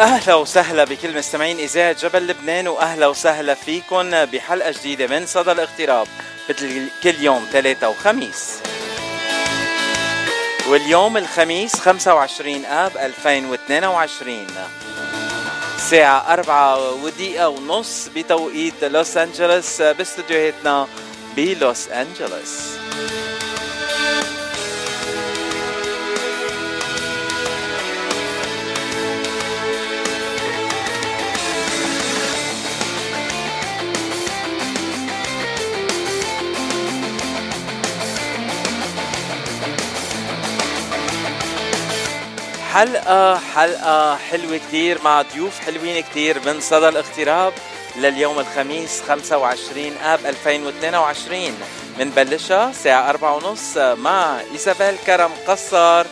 أهلا وسهلا بكل مستمعين إذاعة جبل لبنان وأهلا وسهلا فيكم بحلقة جديدة من صدى الاغتراب مثل كل يوم ثلاثة وخميس. واليوم الخميس 25 آب 2022 الساعة أربعة ودقيقة ونص بتوقيت لوس أنجلوس باستديوهاتنا بلوس أنجلوس. حلقة حلقة حلوة كتير مع ضيوف حلوين كتير من صدى الاغتراب لليوم الخميس 25 آب 2022 بنبلشها الساعة أربعة ونص مع إيزابيل كرم قصر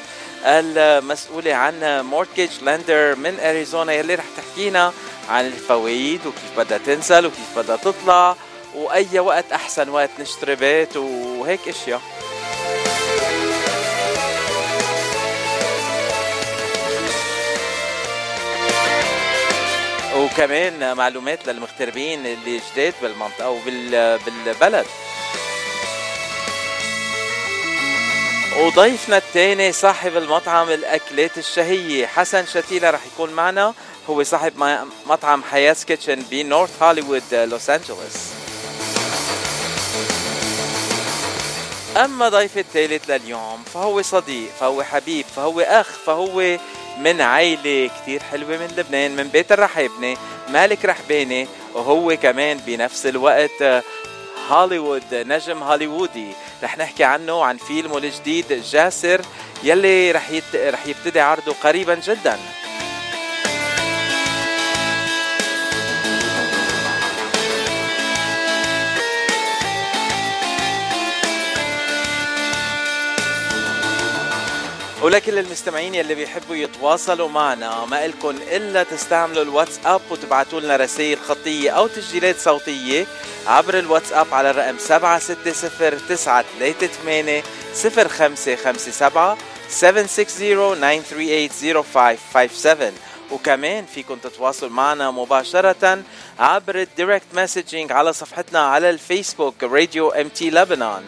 المسؤولة عن مورتجيج لندر من أريزونا يلي رح تحكينا عن الفوائد وكيف بدها تنزل وكيف بدها تطلع وأي وقت أحسن وقت نشتري بيت وهيك أشياء. وكمان معلومات للمغتربين اللي جداد بالمنطقة وبالبلد وضيفنا الثاني صاحب المطعم الأكلات الشهية حسن شتيلة رح يكون معنا. هو صاحب مطعم حياة كيتشن بنورث هوليوود لوس أنجلوس. أما ضيف الثالث لليوم فهو صديق فهو حبيب فهو أخ فهو من عائلة كتير حلوة من لبنان من بيت الرحابنة مالك رحباني وهو كمان بنفس الوقت هوليوود نجم هوليوودي. رح نحكي عنه وعن فيلمه الجديد جاسر يلي رح, يت... رح يبتدي عرضه قريبا جدا. ولكل المستمعين يلي بيحبوا يتواصلوا معنا ما إلكن إلا تستعملوا الواتساب وتبعتوا لنا رسائل خطية أو تسجيلات صوتية عبر الواتساب على الرقم 760 0557 760 وكمان فيكم تتواصلوا معنا مباشرة عبر ال direct messaging على صفحتنا على الفيسبوك راديو MT لبنان.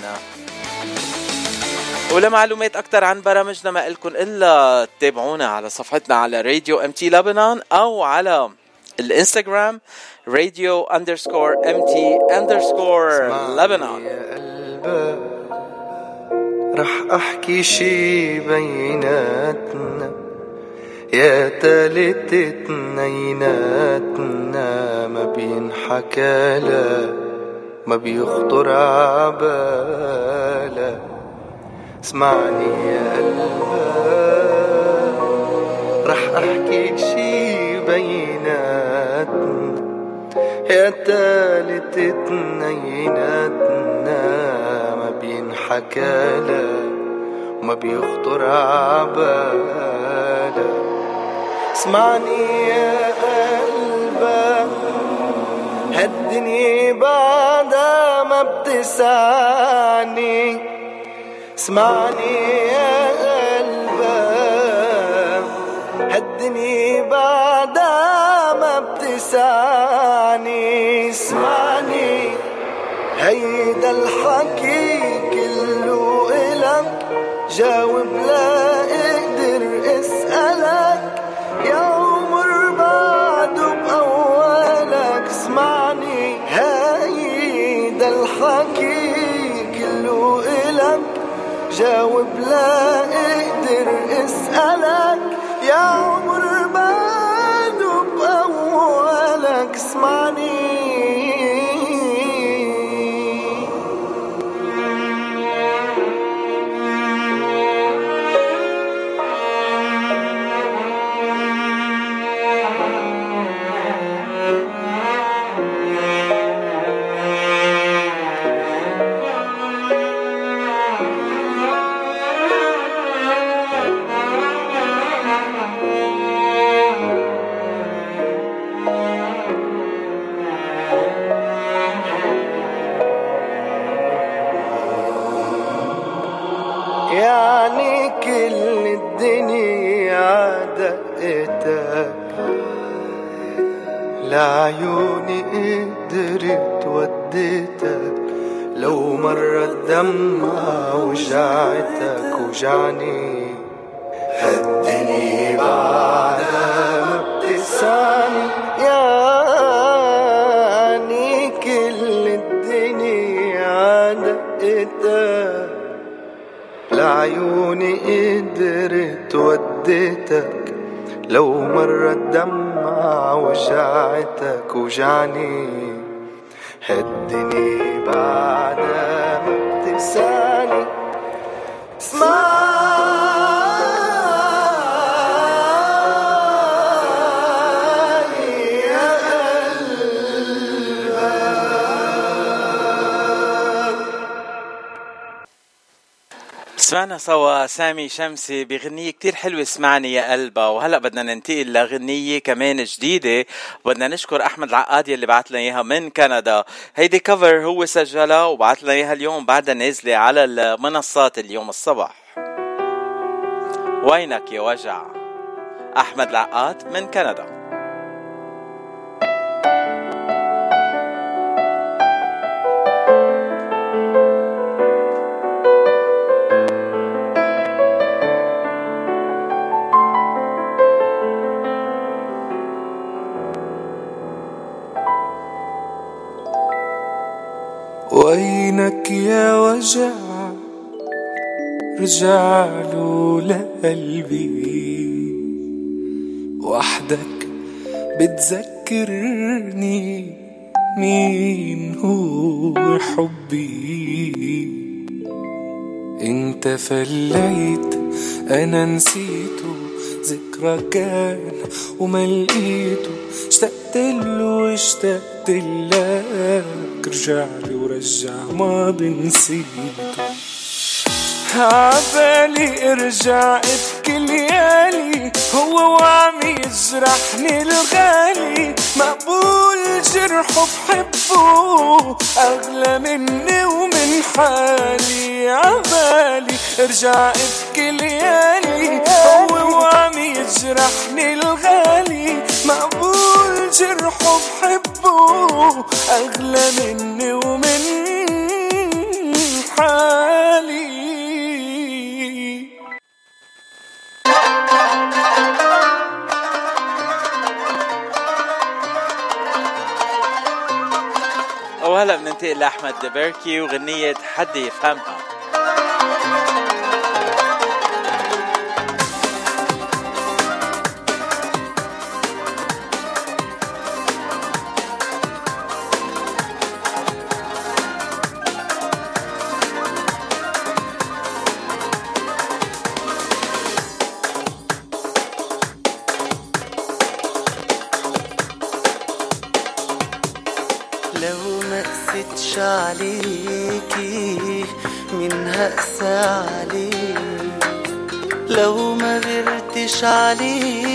ولمعلومات أكثر عن برامجنا ما إلكم إلا تتابعونا على صفحتنا على راديو MT لبنان أو على الإنستغرام راديو underscore MT underscore لبنان. رح أحكي شي بيناتنا يا تالت اتنيناتنا ما بينحكى لا ما بيخطر عبالا اسمعني يا قلبك رح احكيك شي بيناتنا. يا تالت اتنيناتنا ما بينحكى لا وما بيخطر عبالا اسمعني يا قلبك هالدنيا بعدها ما بتسعني. اسمعني يا قلبك هالدنيا بعدها ما بتسعني اسمعني. هيدا الحكي كله إلك. جاوب لا جاوب لا أقدر اسألك يا عمر بعده بأولك اسمعني. لعيوني قدرت وديتك. لو مرة الدمعة وجعتك وجعني. هالدنيا بعدها ما بتسعني يعني كل الدنيا دقتك لعيوني قدرت وديتك. لو مرة الدمعة وجعتك وجعني هالدنيا بعدها ما بتسعني اسمعني سمعنا سوا سامي شمسي بغنية كتير حلوة اسمعني يا قلبا وهلأ بدنا ننتقل لغنية كمان جديدة. بدنا نشكر أحمد العقاد يلي بعت لنا إياها من كندا. هيدي كفر هو سجلها وبعت لنا إياها اليوم بعدها نازلة على المنصات اليوم الصبح وينك يا وجع؟ أحمد العقاد من كندا. وينك يا وجع؟ رجع له لقلبي وحدك بتذكرني مين هو حبي. انت فليت أنا نسيته ذكرى كان وما لقيته اشتقت له اشتقت لك رجع لي ورجع ماضي نسيته عبالي ارجع ابكي ليالي هو وعم يجرحني الغالي مقبول جرحه بحبه. أغلى مني ومن حالي. عبالي ارجع ابكي ليالي هو وعم يجرحني الغالي مقبول جرحه بحبه. أغلى مني ومن حالي. وهلا بننتقل لأحمد دبركي وغنية حد يفهمها. Charlie.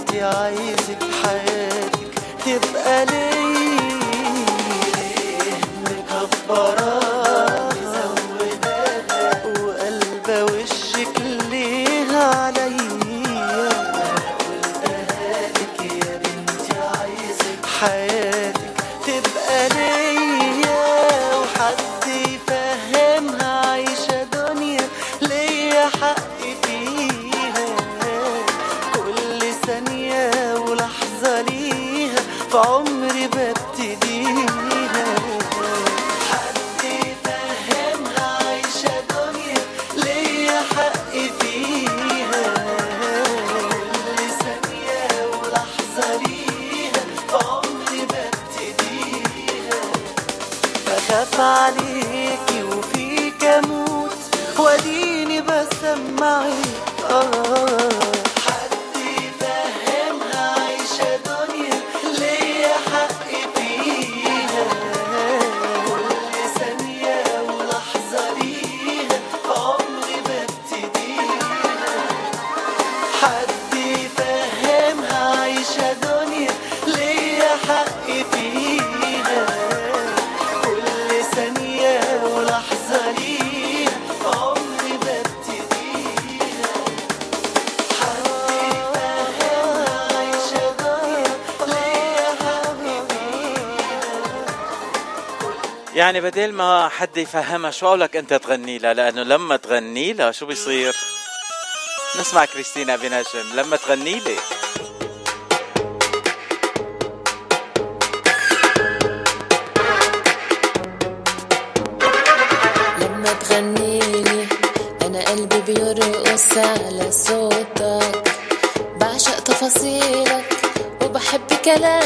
انت عايزك حياتك تبقى ليه مكبرة؟ يعني بدل ما حد يفهمها شو أقول لك أنت تغني لها؟ لأنه لما تغني لها شو بيصير؟ نسمع كريستينا بنجم لما تغني لي. لما تغني لي أنا قلبي بيرقص على صوتك. بعشق تفاصيلك وبحب كلامك.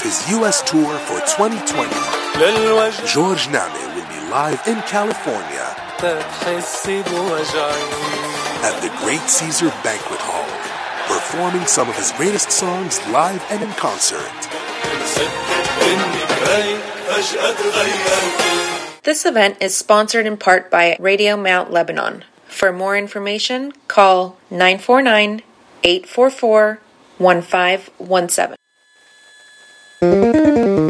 his U.S. tour for 2020, George Name will be live in California at the Great Caesar Banquet Hall, performing some of his greatest songs live and in concert. This event is sponsored in part by Radio Mount Lebanon. For more information, call 949 844 1517. うん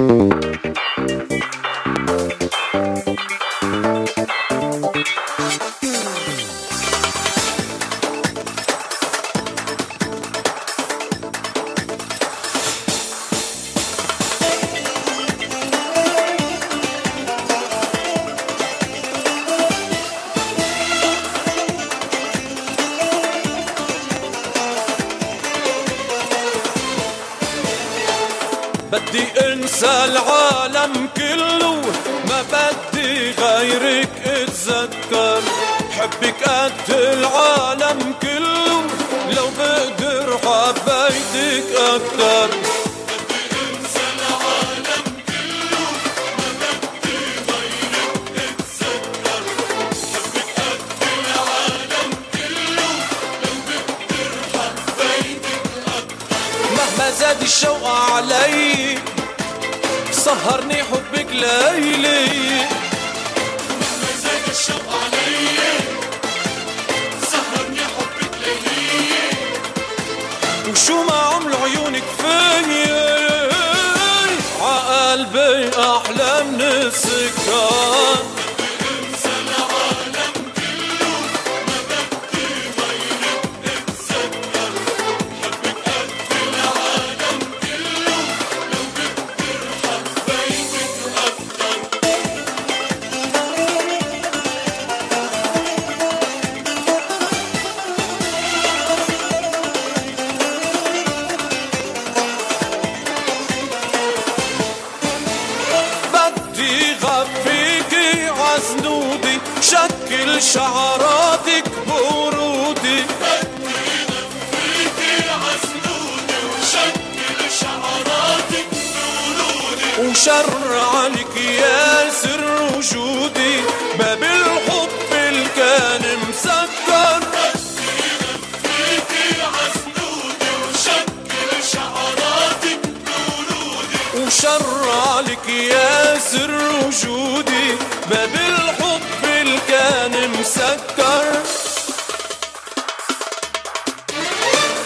كان مسكر.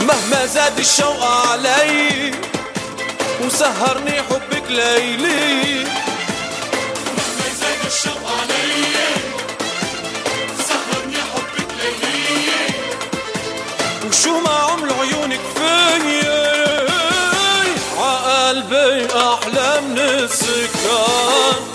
مهما زاد الشوق علي وسهرني حبك ليلي. مهما زاد الشوق علي سهرني حبك ليلي. وشو ما عملوا عيونك فيي عقلبي أحلى من السكر.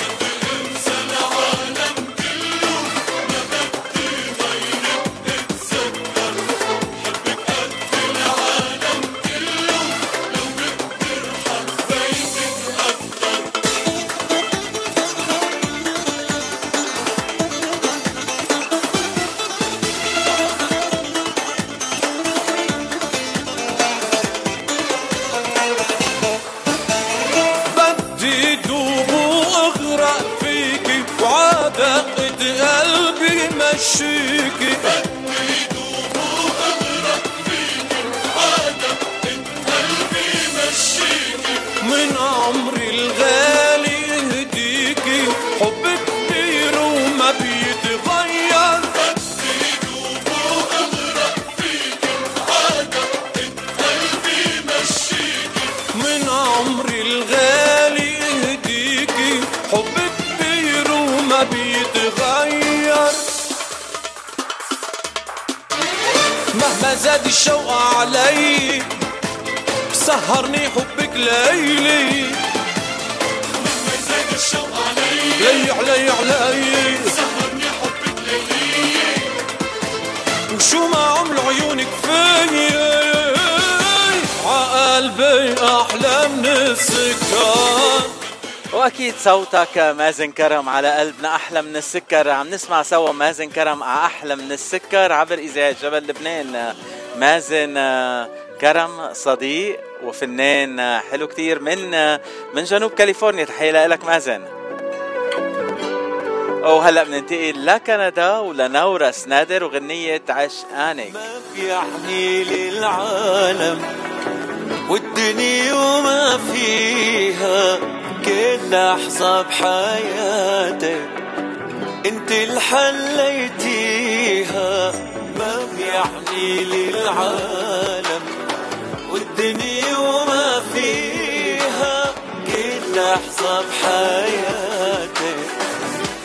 صوتك مازن كرم على قلبنا أحلى من السكر. عم نسمع سوا مازن كرم على أحلى من السكر. عبر اذاعه جبل لبنان. مازن كرم صديق وفنان حلو كتير من من جنوب كاليفورنيا. تحية لك مازن وهلا بننتقل لكندا ولنورس نادر وغنية عشقانك ما بيحني للعالم والدنيا وما فيها كل لحظة بحياتك انت اللي حليتيها ما بيعني للعالم والدنيا وما فيها. كل لحظة بحياتي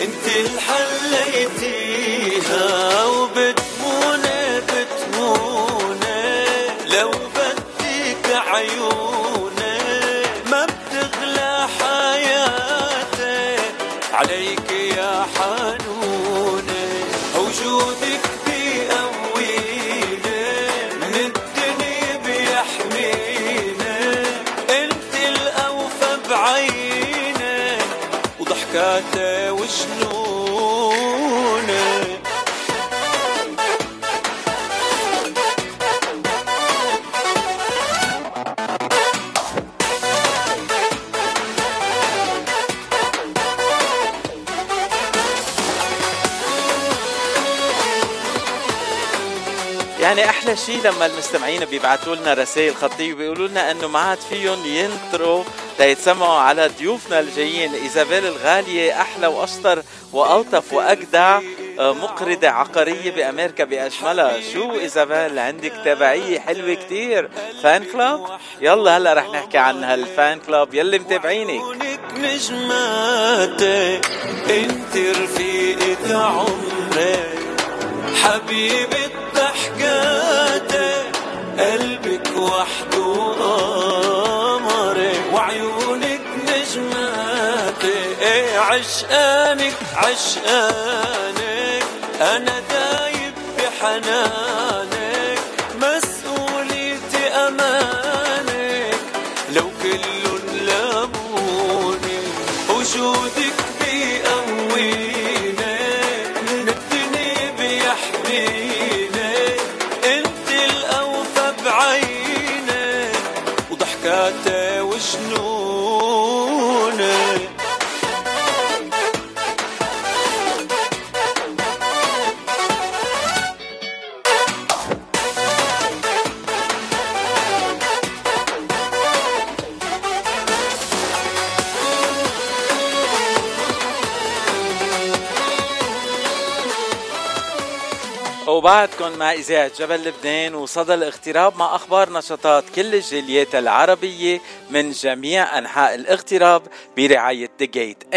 انت اللي حليتيها وبتموني أحلى شيء لما المستمعين بيبعتوا لنا رسائل خطية وبيقولوا لنا إنه ما عاد فيهم ينطروا ليتسمعوا على ضيوفنا الجايين. إيزابيل الغالية أحلى واشطر وألطف وأجدع آه، مقردة عقارية بأمريكا بأجملها شو إيزابيل؟ عندك تبعية حلوة كتير. فان كلاب؟ يلا هلا رح نحكي عن هالفان كلاب. يلي متابعينك. انت رفيقة عمري. حبيبة قلبك وعيونك إيه عشقانك عشقانك. أنا دايب بحنانك. مع إذاعة جبل لبنان وصدى الاغتراب مع أخبار نشاطات كل الجاليات العربية من جميع أنحاء الاغتراب برعاية The Gate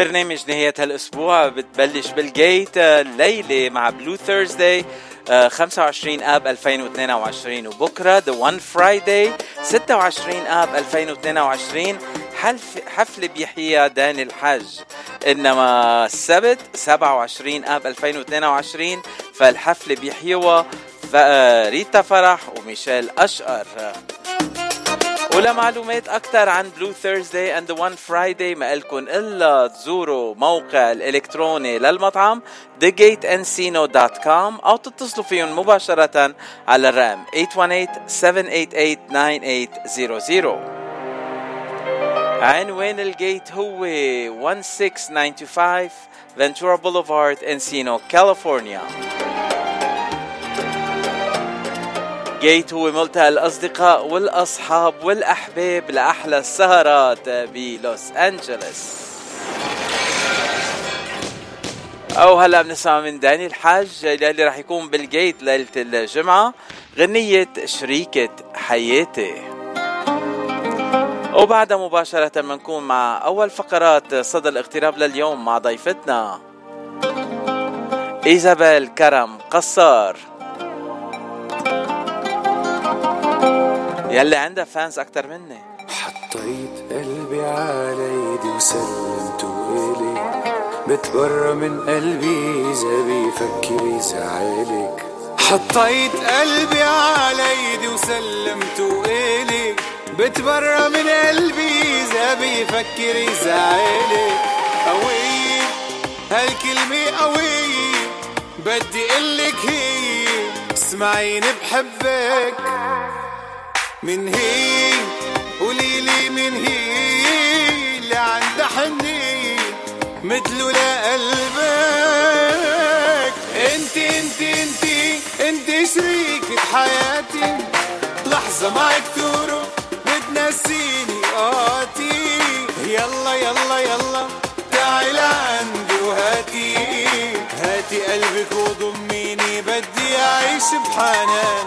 وبرنامج نهاية هالأسبوع. بتبلش بال Gate آه، الليلة مع Blue Thursday 25 آب 2022 وبكرة The One Friday 26 آب 2022 حلف حفل بيحيى داني الحج إنما السبت 27 آب 2022 فالحفل بيحيوا آه، ريتا فرح وميشيل أشقر. ولمعلومات أكثر عن Blue Thursday and One Friday ما إلكن إلا تزوروا موقع الإلكتروني للمطعم thegateencino.com أو تتصلوا فيهم مباشرة على الرقم 818-788-9800 عنوان ال Gate هو؟ 16925 Ventura Boulevard Encino كاليفورنيا جيت هو ملتقى الأصدقاء والأصحاب والأحباب لأحلى السهرات بلوس أنجلوس أو هلا بنسمع من داني الحاج اللي رح يكون بالجيت ليلة الجمعة غنية شريكة حياتي. وبعدها مباشرة بنكون مع أول فقرات صدى الاغتراب لليوم مع ضيفتنا إيزابيل كرم قصار. يلي عندها فانز أكتر مني. حطيت قلبي على إيدي وسلمته إلي بتبرى من قلبي إذا بيفكر يزعلك حطيت قلبي على إيدي وسلمته إلي بتبرى من قلبي إذا بيفكر يزعلك قوية هالكلمة قوية. بدي قلك هي اسمعيني بحبك. من هي قولي لي من هي اللي عندها حنين مثله لقلبك. انت انت انت انت شريكة حياتي. لحظة معك تروح بتنسيني قاتي يلا يلا يلا تعي لعندي وهاتي. هاتي قلبك وضميني بدي أعيش بحنان.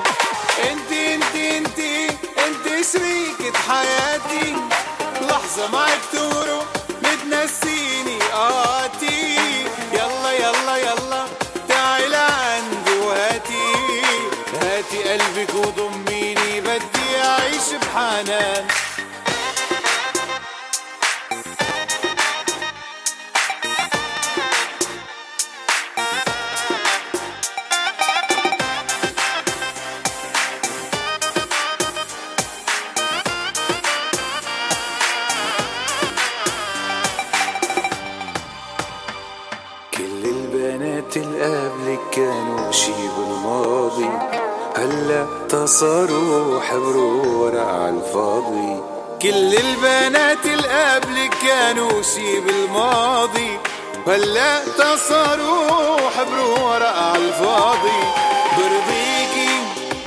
انت انت انت شريكة حياتي. لحظة معك تروح بتنسيني قاتي يلا يلا يلا تعي لعندي وهاتي. هاتي قلبك وضميني بدي أعيش بحنان. حبروا ورق على الفاضي كل البنات اللي قبلك كانوا شي بالماضي هلا تصاروا حبروا ورق على الفاضي برضيكي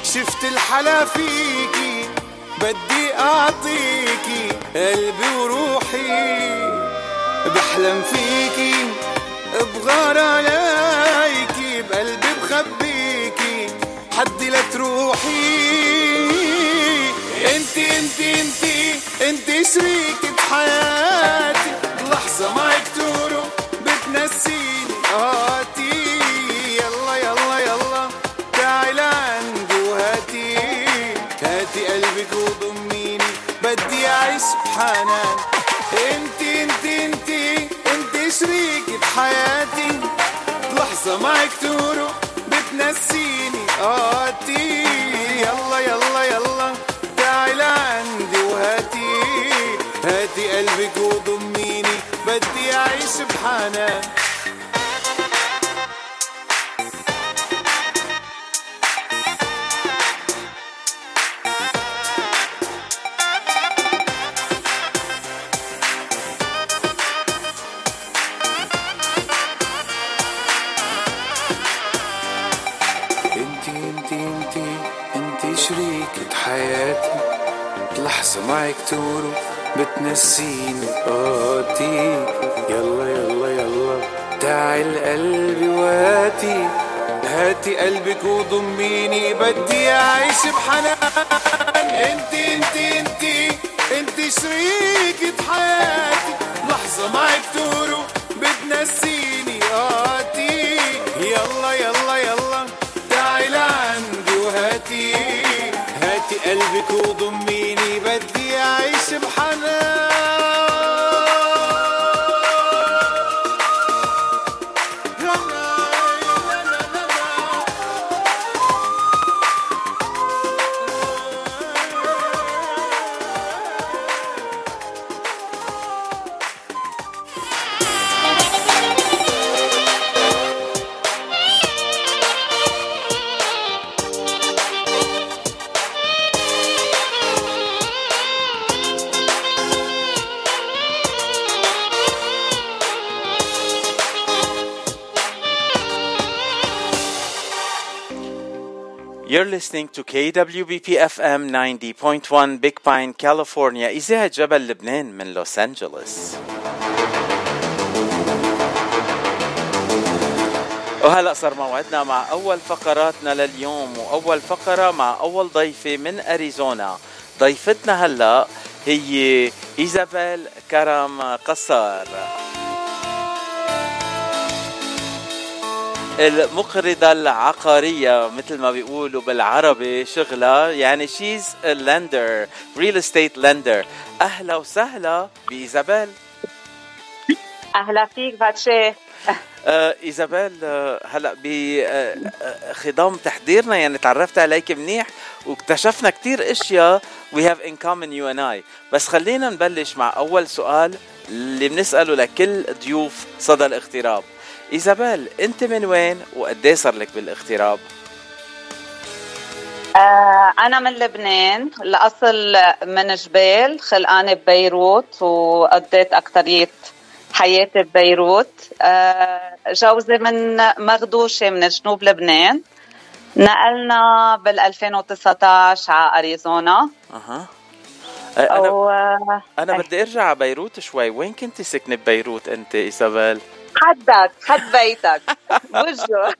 شفت الحلا فيكي بدي اعطيكي قلبي وروحي. بحلم فيكي بغار عليكي بقلبي بخبيكي حدي لا تروحي. انت انت انت انت شريكة حياتي. لحظة معك تروح بتنسيني. قاتي يلا يلا يلا. تعي لعندي وهاتي. هاتي قلبك وضميني بدي أعيش بحنان انت انت انت انت شريكة حياتي. لحظة معك تروح بتنسيني قاتي يلا يلا يلا. تعي لعندي وهاتي. هاتي قلبك وضميني. بدي أعيش بحنان. معك تروح بتنسيني. قاتي يلا يلا يلا. تعي لقلبي وهاتي. هاتي قلبك وضميني بدي أعيش بحنان. انتي انتي انتي انتي شريكة حياتي. لحظة معك تروح بتنسيني. قاتي يلا يلا يلا. تعي لعندي وهاتي. هاتي قلبك وضميني You're listening to KWBP FM 90.1 Big Pine, California. إذاعة جبل لبنان من لوس أنجلوس وهلا صار موعدنا مع أول فقراتنا لليوم وأول فقرة مع أول ضيفة من أريزونا. ضيفتنا هلا هي إيزابيل كرم قصار المقرضة العقارية مثل ما بيقولوا بالعربي شغلة يعني she's lender real estate lender أهلا وسهلا بإيزابيل. أهلا فيك باتشي. آه إيزابيل آه هلا بخضم تحضيرنا يعني تعرفت عليك منيح واكتشفنا كتير أشياء we have in common you and I. بس خلينا نبلش مع أول سؤال اللي بنسأله لكل ضيوف صدى الاغتراب. إيزابيل أنت من وين وقد صار لك بالاغتراب؟ آه، أنا من لبنان الأصل من جبال خلقانة ببيروت وقضيت أكترية حياتي ببيروت. آه، جوزي من مغدوشة من جنوب لبنان. نقلنا بال 2019 على أريزونا. أها. آه، أنا و... أنا بدي أرجع على بيروت شوي. وين كنتي ساكنه ببيروت أنت إيزابيل؟ حدك حد بيتك. وجهه.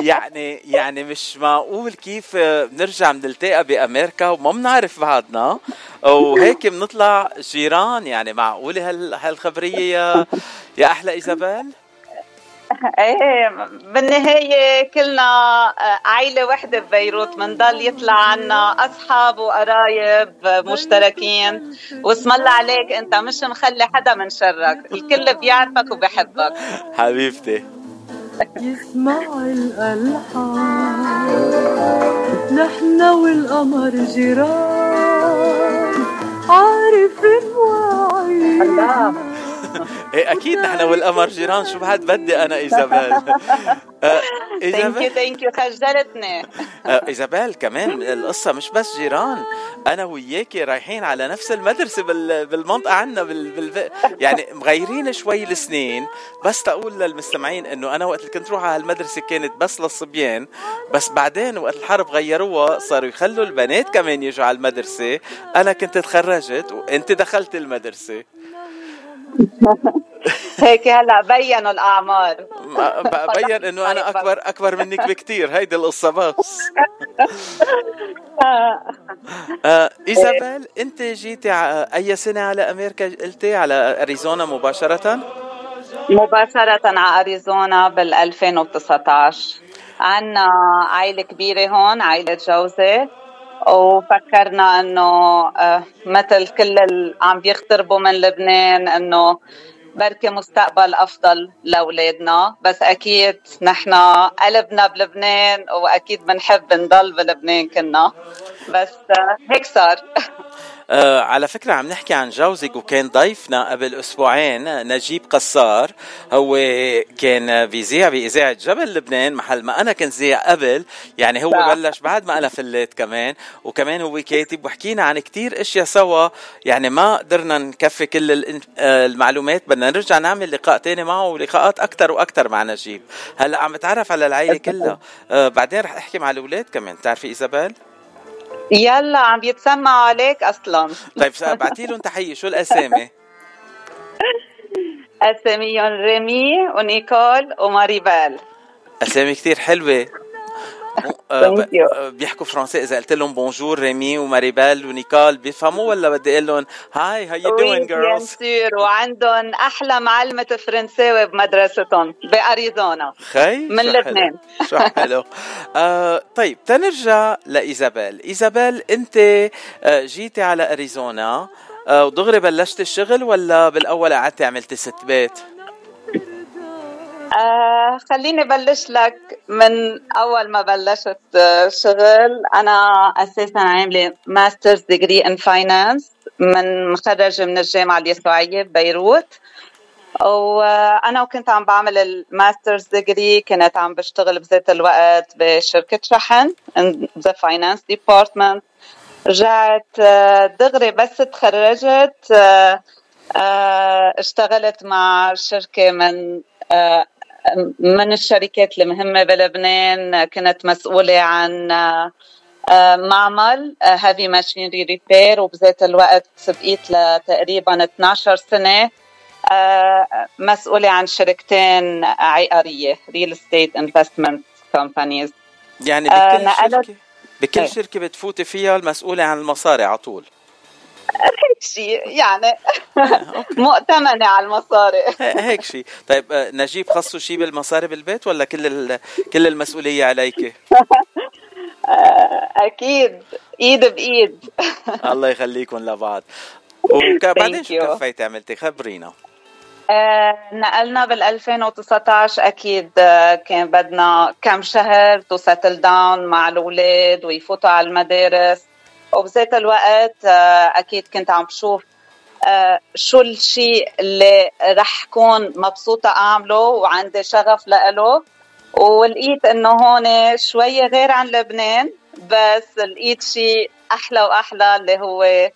يعني يعني مش معقول كيف بنرجع بنلتقى بأمريكا وما بنعرف بعضنا. وهيك بنطلع جيران. يعني معقولة هال هالخبرية يا يا أحلى إيزابيل؟ إيه بالنهاية كلنا آه، عائلة وحدة ببيروت منضل يطلع عنا أصحاب وقرايب مشتركين. واسم الله عليك أنت مش مخلي حدا من شرك. الكل بيعرفك وبحبك. حبيبتي. يسمع الألحان. نحن والقمر جيران. عارفين وعيين إيه أكيد نحن والقمر جيران. شو بعد بدي أنا إيزابيل؟ آه، thank you ايزابيل thank you خجلتني. آه، إيزابيل كمان القصة مش بس جيران. أنا وياكي رايحين على نفس المدرسة بال- بالمنطقة عنا بال... بال... يعني مغيرين شوي السنين. بس تقول للمستمعين إنه أنا وقت اللي كنت روح على هالمدرسه كانت بس للصبيان. بس بعدين وقت الحرب غيروها صاروا يخلوا البنات كمان يجوا على المدرسة. أنا كنت تخرجت وأنت دخلت المدرسة. هيك هلا بينوا ب- بين إنه أنا اكبر أكبر منك بكتير. هيدي القصة بس. آه إيزابيل أنت جيتي أي سنة على أمريكا قلتي؟ على أريزونا مباشرة؟ مباشرة على أريزونا بال 2019 عنا عائلة كبيرة هون عائلة جوزي وفكرنا إنه آه، مثل كل اللي عم بيغتربوا من لبنان إنه بركي مستقبل أفضل لأولادنا. بس أكيد نحن قلبنا بلبنان وأكيد بنحب نضل بلبنان كنا. بس آه، هيك صار. آه على فكرة عم نحكي عن جوزك وكان ضيفنا قبل أسبوعين نجيب قصار. هو كان بيذيع بإذاعة جبل لبنان محل ما أنا كنت زيع قبل. يعني هو صح. بلش بعد ما أنا فليت كمان. وكمان هو كاتب وحكينا عن كتير أشياء سوا. يعني ما قدرنا نكفي كل آه، المعلومات. بدنا نرجع نعمل لقاء تاني معه ولقاءات أكتر وأكتر مع نجيب. هلأ عم بتعرف على العائلة كلها. آه بعدين رح أحكي مع الأولاد كمان. بتعرفي إيزابيل؟ يلا عم بيتسمعوا عليك أصلا. طيب ابعتي لهم تحية شو الأسامي؟ أساميهم ريمي ونيكول وماريبال. أسامي كثير حلوة. بيحكوا فرنسي. إذا قلت لهم bonjour ريمي وماريبال ونيكول بيفهموا ولا بدي أقول لهم hi how you we doing girls وعندهم أحلى معلمة فرنساوي بمدرستهم بأريزونا. خي من. لبنان. شو حلو. آه طيب تنرجع لإيزابيل. إيزابيل أنت آه جيتي على أريزونا آه ودغري بلشت الشغل ولا بالأول قعدتي عملتي ست بيت؟ آه خليني بلش لك من أول ما بلشت آه، شغل. أنا أساسا عاملة master's degree in finance من مخرجة من الجامعة اليسوعية ببيروت. وأنا وكنت عم بعمل ال master's degree كنت عم بشتغل بذات الوقت بشركة شحن the finance department رجعت آه، دغري بس تخرجت اشتغلت مع شركة من من الشركات المهمة بلبنان كنت مسؤولة عن آه، معمل heavy machinery repair وبذات الوقت بقيت لتقريبا 12 سنة آه، مسؤولة عن شركتين عقارية real estate investment companies يعني آه، بكل شركة بكل إيه. شركة بتفوتي فيها المسؤولة عن المصاري على طول هيك شيء يعني مؤتمنة على المصاري. هي- هيك شيء طيب آه، نجيب خصه شيء بالمصاري بالبيت ولا كل كل المسؤولية عليك؟ أكيد. إيد بإيد. الله يخليكم لبعض. وبعدين شو. كفيتي عملتي؟ خبرينا. آه، نقلنا بال 2019 أكيد آه، كان بدنا كم شهر to settle down مع الأولاد ويفوتوا على المدارس. وبذات الوقت آه، أكيد كنت عم بشوف آه، شو الشيء اللي رح كون مبسوطة أعمله وعندي شغف لإله. ولقيت إنه هون شوية غير عن لبنان بس لقيت شيء أحلى وأحلى اللي هو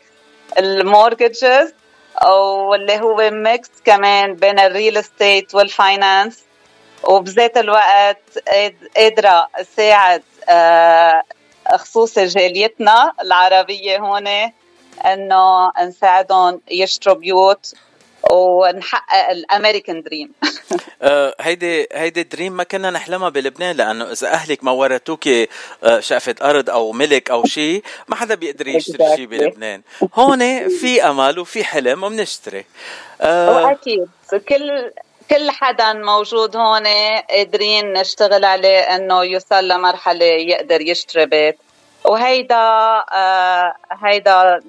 ال mortgage واللي هو mix كمان بين ال real estate وال finance وبذات الوقت قادرة ساعد خصوصي جاليتنا العربية هون إنه نساعدهم يشتروا بيوت ونحقق ال American dream. آه، هيدي هيدي dream ما كنا نحلمها بلبنان لأنه إذا أهلك ما ورثوك شقفه أرض أو ملك أو شيء ما حدا بيقدر يشتري شيء بلبنان. هون في أمل وفي حلم وبنشتري. واكيد كل كل حدا موجود هون قادرين نشتغل عليه إنه يوصل لمرحلة يقدر يشتري بيت. وهيدا آه هيدا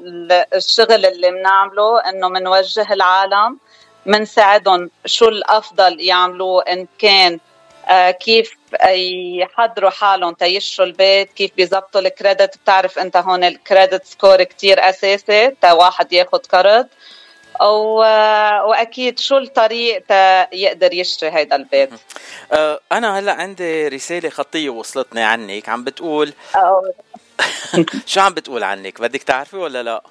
الشغل اللي بنعمله إنه بنوجه العالم بنساعدهم شو الأفضل يعملوه إن كان آه كيف يحضروا حالهم تيشروا البيت كيف بيزبطوا الكريدت. بتعرف أنت هون الكريدت سكور كتير أساسي تا واحد ياخد قرض وأكيد شو الطريق يقدر يشتري هيدا البيت؟ أه أنا هلأ عندي رسالة خطية وصلتني عنك عم بتقول شو عم بتقول عنك؟ بدك تعرفي ولا لا؟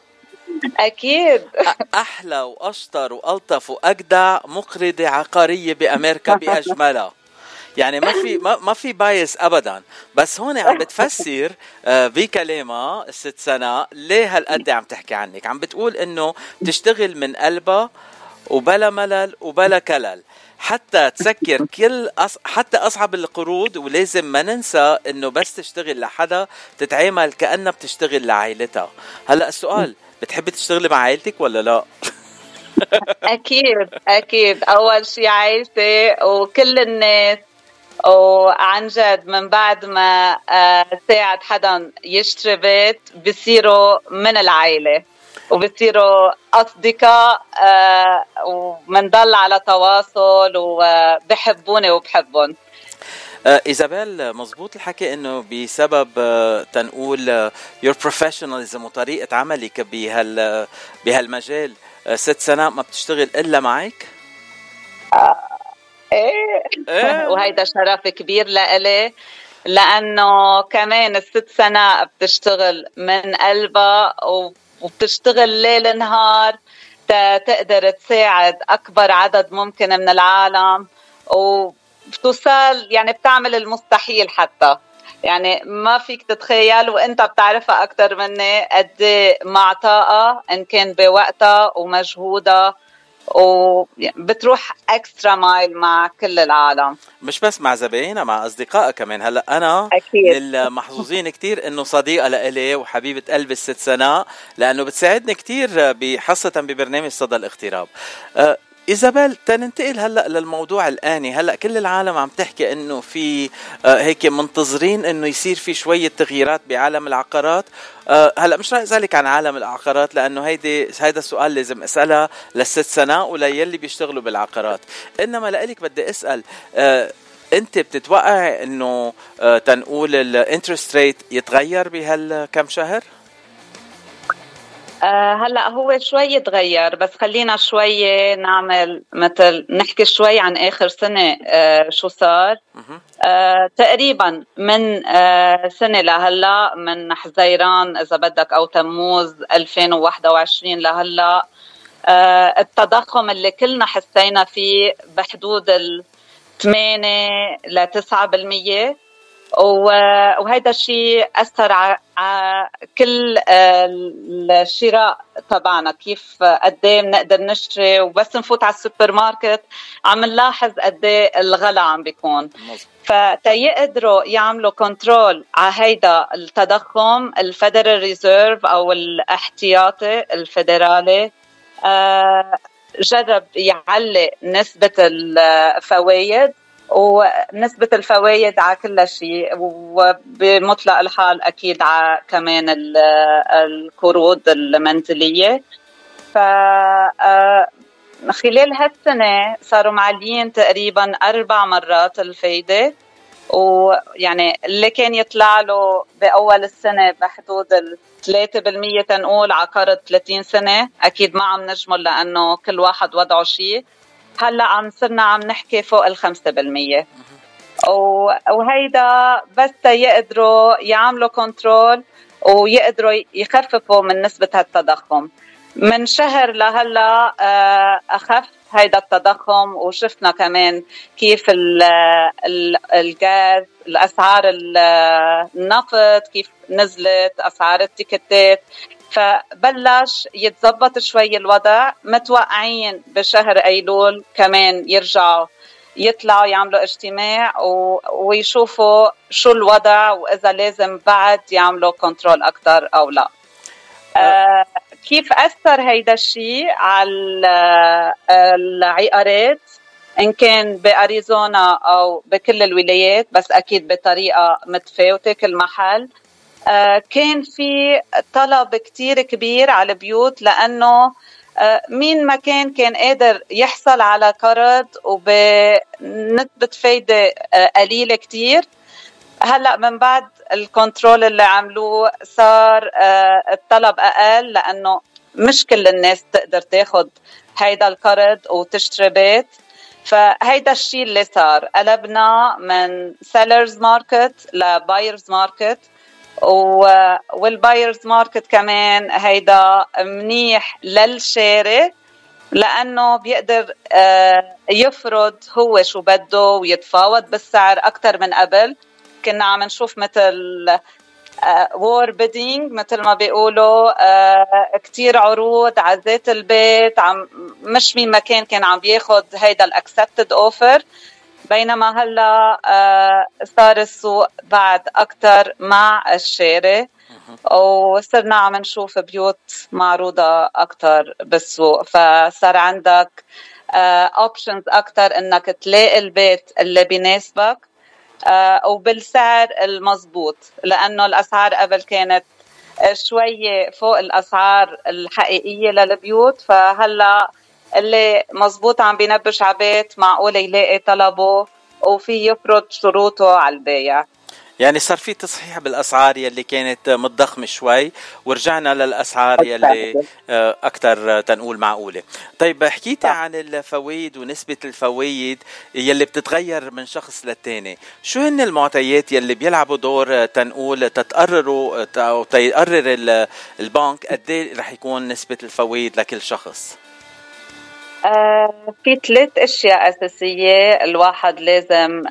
أكيد. أحلى وأشطر وألطف وأجدع مقرضة عقارية بأمريكا بأجملها. يعني ما في ما, ما في بايس ابدا. بس هون عم بتفسر آه، بكلامها الست سنة ليه هالقد عم تحكي عنك؟ عم بتقول إنه بتشتغل من قلبها وبلا ملل وبلا كلل. حتى تسكر كل أص... حتى أصعب القروض ولازم ما ننسى إنه بس تشتغل لحدا تتعامل كأنها بتشتغل لعائلتها. هلأ السؤال بتحبي تشتغلي مع عائلتك ولا لا؟ أكيد أكيد. أول شيء عائلتي وكل الناس. وعن جد من بعد ما آه، ساعد حدا يشتري بيت بصيروا من العائلة وبصيروا أصدقاء آه، ومنضل على تواصل وبحبوني وبحبهم آه، إيزابيل مزبوط الحكي إنه بسبب تنقول your professionalism وطريقة عملك بهال بهالمجال ست سنوات ما بتشتغل إلا معك؟ إيه, إيه. وهيدا شرف كبير لإلي لأنه كمان الست سنة بتشتغل من قلبها وبتشتغل ليل نهار تقدر تساعد أكبر عدد ممكن من العالم وبتوصل يعني بتعمل المستحيل حتى يعني ما فيك تتخيل وإنت بتعرفها أكثر مني قد إيه معطاءه إن كان بوقتها ومجهودها وبتروح اكسترا مايل مع كل العالم. مش بس مع زباينها مع اصدقائها كمان. هلأ أنا أكيد. من المحظوظين كثير إنه صديقة لإلي وحبيبة قلبي الست سناء لأنه بتساعدني كثير خاصه ببرنامج صدى الاغتراب. أه إيزابيل تننتقل هلأ للموضوع الآني. هلأ كل العالم عم تحكي إنه في آه هيك منتظرين إنه يصير في شوية تغييرات بعالم العقارات. آه هلأ مش رح اسالك عن عالم العقارات لأنه هيدي هيدا السؤال لازم أسألها للست سناء وليلي بيشتغلوا بالعقارات. إنما لإلك بدي أسأل آه أنت بتتوقع إنه تنقول الانترست ريت يتغير بهالكم شهر؟ آه هلا هو شوي تغير بس خلينا شوي نعمل مثل نحكي شوي عن آخر سنة آه شو صار. آه تقريبا من آه سنة لهلا من حزيران إذا بدك أو تموز 2021 لهلا آه التضخم اللي كلنا حسينا فيه بحدود ال 8 ل 9% وهذا الشيء أثر على كل آه، الشراء تبعنا. كيف قد إيه بنقدر نشتري وبس نفوت على السوبر ماركت عم نلاحظ قد إيه الغلا عم بيكون. فتيقدروا يعملوا control على هيدا التضخم ال Federal Reserve أو الاحتياطي الفيدرالي آه، جرب يعلي نسبة الفوائد ونسبة الفوائد على كل شيء وبمطلق الحال أكيد على كمان القروض المنزلية. ف آه، خلال هالسنة صاروا معليين تقريبا أربع مرات الفايدة. ويعني اللي كان يطلع له بأول السنة بحدود ال 3% تنقول على قرض 30 سنة أكيد ما عم نجمل لأنه كل واحد وضعه شيء. هلا عم صرنا عم نحكي فوق ال 5% و- وهيدا بس يقدروا يعملوا كنترول ويقدروا يخففوا من نسبة هالتضخم. من شهر لهلا آه، أخف هيدا التضخم وشفنا كمان كيف ال ال الغاز الأسعار ال- النفط كيف نزلت أسعار التيكتات. فبلش يتظبط شوي الوضع. متوقعين بشهر أيلول كمان يرجعوا يطلعوا يعملوا اجتماع و... ويشوفوا شو الوضع وإذا لازم بعد يعملوا كنترول أكثر أو لا. آه كيف أثر هيدا الشيء على ال- العقارات؟ إن كان بأريزونا أو بكل الولايات بس أكيد بطريقة متفاوتة كل محل. آه، كان في طلب كتير كبير على البيوت لأنه آه، مين ما كان كان قادر يحصل على قرض وبنسبة فايدة آه، قليلة كتير. هلأ من بعد ال control اللي عملوه صار آه، الطلب أقل لأنه مش كل الناس تقدر تاخد هيدا القرض وتشتري بيت. فهيدا الشيء اللي صار. قلبنا من seller's market ل buyer's market وال buyer's market كمان هيدا منيح للشاري لأنه بيقدر آه، يفرض هو شو بده ويتفاوض بالسعر أكثر من قبل. كنا عم نشوف مثل war bidding مثل ما بيقولوا آه، كتير عروض على ذات البيت عم مش مين ما كان كان عم بياخد هيدا ال accepted offer بينما هلا آه، صار السوق بعد أكثر مع الشاري وصرنا عم نشوف بيوت معروضة أكثر بالسوق. فصار عندك اوبشنز أكثر إنك تلاقي البيت اللي بيناسبك آه، وبالسعر المضبوط لأنه الأسعار قبل كانت شوية فوق الأسعار الحقيقية للبيوت. فهلا اللي مزبوط عم بينبش على بيت معقول يلاقي طلبه وفي يفرض شروطه على البايع يعني صار في تصحيح بالأسعار يلي كانت متضخمة شوي ورجعنا للأسعار يلي آه، أكثر تنقول معقولة. طيب حكيتي عن الفوائد ونسبة الفوائد يلي بتتغير من شخص للتاني. شو هن المعطيات يلي بيلعبوا دور آه، تنقول تتقرروا آه، أو تيقرر ال- البنك قد إيه رح يكون نسبة الفوائد لكل شخص؟ في ثلاث أشياء أساسية الواحد لازم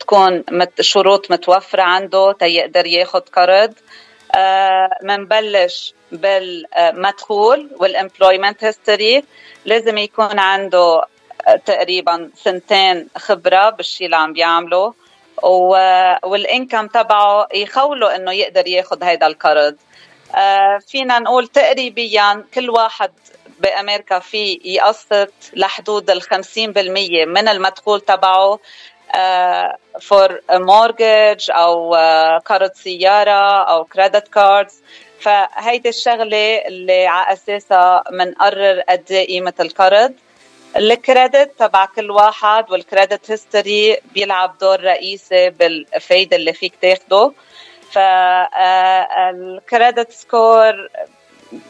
تكون شروط متوفرة عنده تيقدر ياخذ قرض. آه، منبلش بالمدخول وال employment history لازم يكون عنده آه، تقريبا سنتين خبرة بالشيء اللي عم بيعمله. وال income تبعه يخوله إنه يقدر ياخذ هيدا القرض. آه، فينا نقول تقريبا كل واحد بأمريكا في يقسط لحدود ال 50% من المدخول تبعه for mortgage أو آه، قرض سيارة أو credit cards فهيدي الشغلة اللي على أساسها بنقرر قد إيه قيمة القرض ال credit تبع كل واحد وال credit history بيلعب دور رئيسي بالفايدة اللي فيك تاخده. فال credit score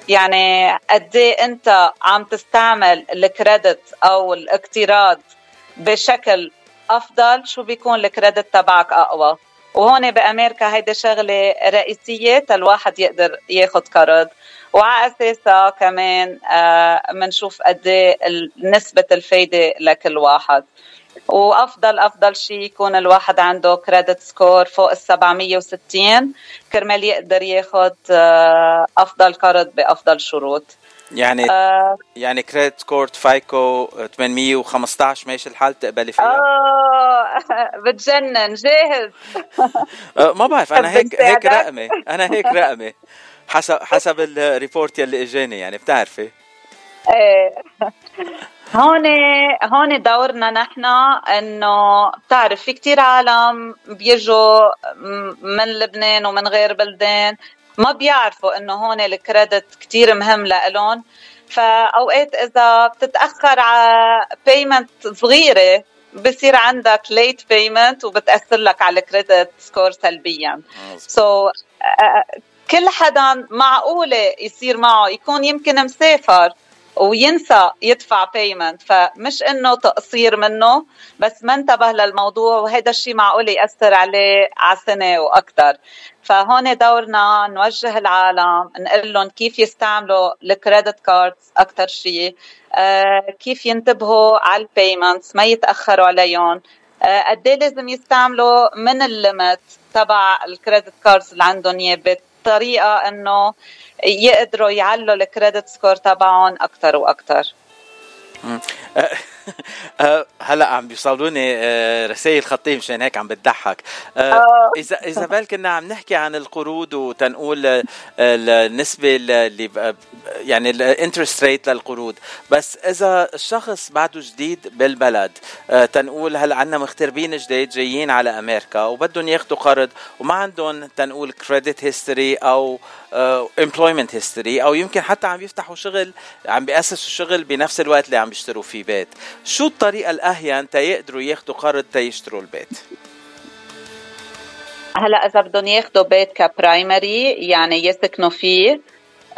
يعني قد إيه أنت عم تستعمل ال credit أو الاقتراض بشكل أفضل؟ شو بيكون الكريدت تبعك أقوى؟ وهون بأمريكا هيدي شغلة رئيسية الواحد يقدر ياخذ قرض. وعلى أساسها كمان بنشوف قد إيه نسبة الفايدة لكل واحد. وافضل أفضل شيء يكون الواحد عنده كريدت سكور فوق ال 760 كرمال يقدر ياخذ آه، أفضل قرض بأفضل شروط. يعني آه يعني credit score FICO 815 ماشي الحال تقبلي فيها؟ آه بتجنن جاهز. آه، ما بعرف أنا هيك هيك؟ رقمي أنا هيك رقمي. حسب حسب ال report يلي إجاني يعني بتعرفي؟ هون هون دورنا نحن إنه بتعرف في كتير عالم بيجوا من لبنان ومن غير بلدان ما بيعرفوا إنه هون ال credit كتير مهم لإلهم. فأوقات إذا بتتأخر على payment صغيرة بصير عندك late payment وبتأثر لك على ال credit score سلبيا. so so, كل حدا معقولة يصير معه يكون يمكن مسافر. وينسى يدفع payment فمش إنه تقصير منه بس ما انتبه للموضوع وهذا الشيء معقول يأثر عليه على سنه وأكثر فهون دورنا نوجه العالم نقول لهم كيف يستعملوا ال credit cards أكثر شيء كيف ينتبهوا على ال payments ما يتأخروا عليهم. آه قد إيه لازم يستعملوا من ال limit تبع ال credit cards اللي عندهم اياه بطريقة إنه يقدروا يعلوا ال credit score تبعهم أكثر وأكثر هلا عم بيوصلوني أه، رسائل خطيه مشان هيك عم بتضحك أه،. إذا إذا بال كنا عم نحكي عن القروض وتنقول النسبة اللي يعني ال interest rate للقروض بس إذا الشخص بعده جديد بالبلد تنقول هلا عندنا مغتربين جداد جايين على أمريكا وبدهم ياخذوا قرض وما عندهم تنقول credit history أو employment history أو يمكن حتى عم يفتحوا شغل عم بيأسسوا شغل بنفس الوقت اللي عم بيشتروا فيه بيت. شو الطريقة الأهين تيقدروا ياخذوا قرض تيشتروا البيت؟ هلا إذا بدهم ياخذوا بيت ك primary يعني يسكنوا فيه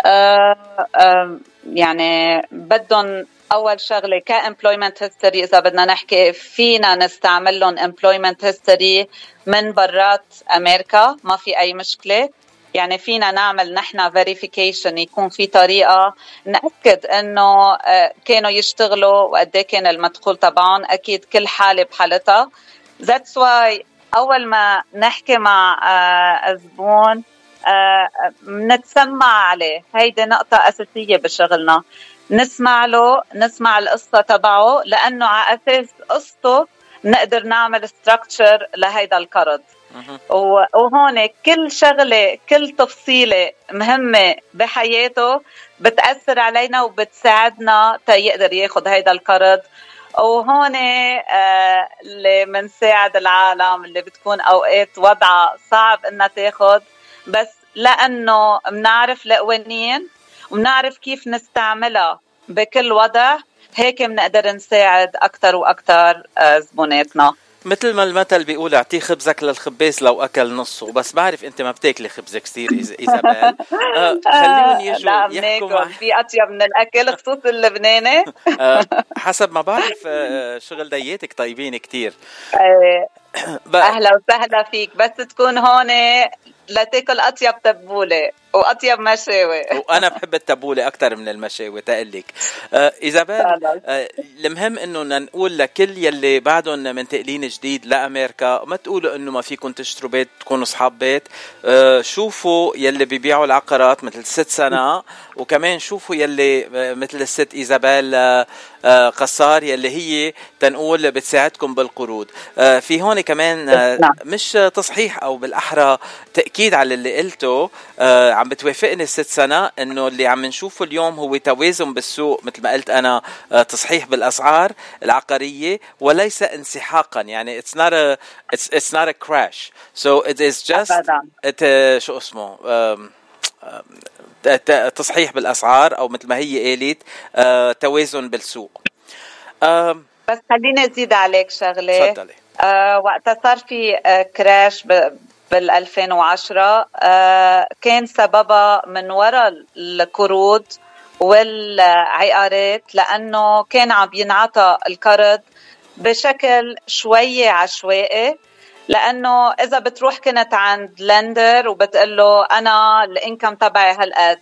آه آه يعني بدهم أول شغلة ك employment history إذا بدنا نحكي فينا نستعمل لهم employment history من برات أمريكا ما في أي مشكلة. يعني فينا نعمل نحن verification يكون في طريقة نأكد إنه آه، كانوا يشتغلوا وقد إيه كان المدخول تبعهم. أكيد كل حالة بحالتها. that's why أول ما نحكي مع آه، زبون آه، نتسمع عليه. هيدي نقطة أساسية بشغلنا. نسمع له نسمع القصة تبعه لأنه على أساس قصته نقدر نعمل structure لهيدا القرض. وهون كل شغلة كل تفصيلة مهمة بحياته بتأثر علينا وبتساعدنا تيقدر ياخد هيدا القرض. وهون آه اللي منساعد العالم اللي بتكون أوقات وضعها صعب إنها تاخد. بس لأنه بنعرف القوانين وبنعرف كيف نستعملها بكل وضع هيك بنقدر نساعد أكثر وأكثر آه زبوناتنا. مثل ما المثل بيقول اعطيه خبزك للخباز لو أكل نصه. بس بعرف أنت ما بتاكلي خبز كثير إيزابيل. آه، خليهم يجوا لا يحكوا بناكل مع في أطيب من الأكل خصوصا اللبناني. آه، حسب ما بعرف آه، شغل دياتك طيبين آه، بقى أهلا وسهلا فيك. بس تكون هون لتاكل أطيب تبولة. وأطيب مشاوي. وأنا بحب التبوله أكثر من المشاوي تقلك آه إيزابيل آه المهم إنه نقول لكل يلي بعدهم منتقلين جديد لأمريكا ما تقولوا إنه ما فيكم تشتروا بيت تكونوا أصحاب بيت. آه شوفوا يلي بيبيعوا العقارات مثل ست سنة. وكمان شوفوا يلي آه، مثل الست إيزابيل آه آه قصار يلي هي تنقول بتساعدكم بالقروض في هون كمان نعم. مش تصحيح أو بالأحرى تأكيد على اللي قلته عم بتوافقني الست سنة إنه اللي عم نشوفه اليوم هو توازن بالسوق مثل ما قلت أنا تصحيح بالأسعار العقارية وليس انسحاقا يعني it's not a it's, it's not a crash so it is just أبداً. it, شو اسمه ت- تصحيح بالأسعار أو مثل ما هي قالت آه، توازن بالسوق. بس خليني أزيد عليك شغلة. تفضلي. آه وقتها صار في آه كراش بال 2010 آه كان سببها من وراء القروض والعقارات لأنه كان عم ينعطى القرض بشكل شوي عشوائي. لأنه إذا بتروح كنت عند lender وبتقول له أنا ال income تبعي هالقد.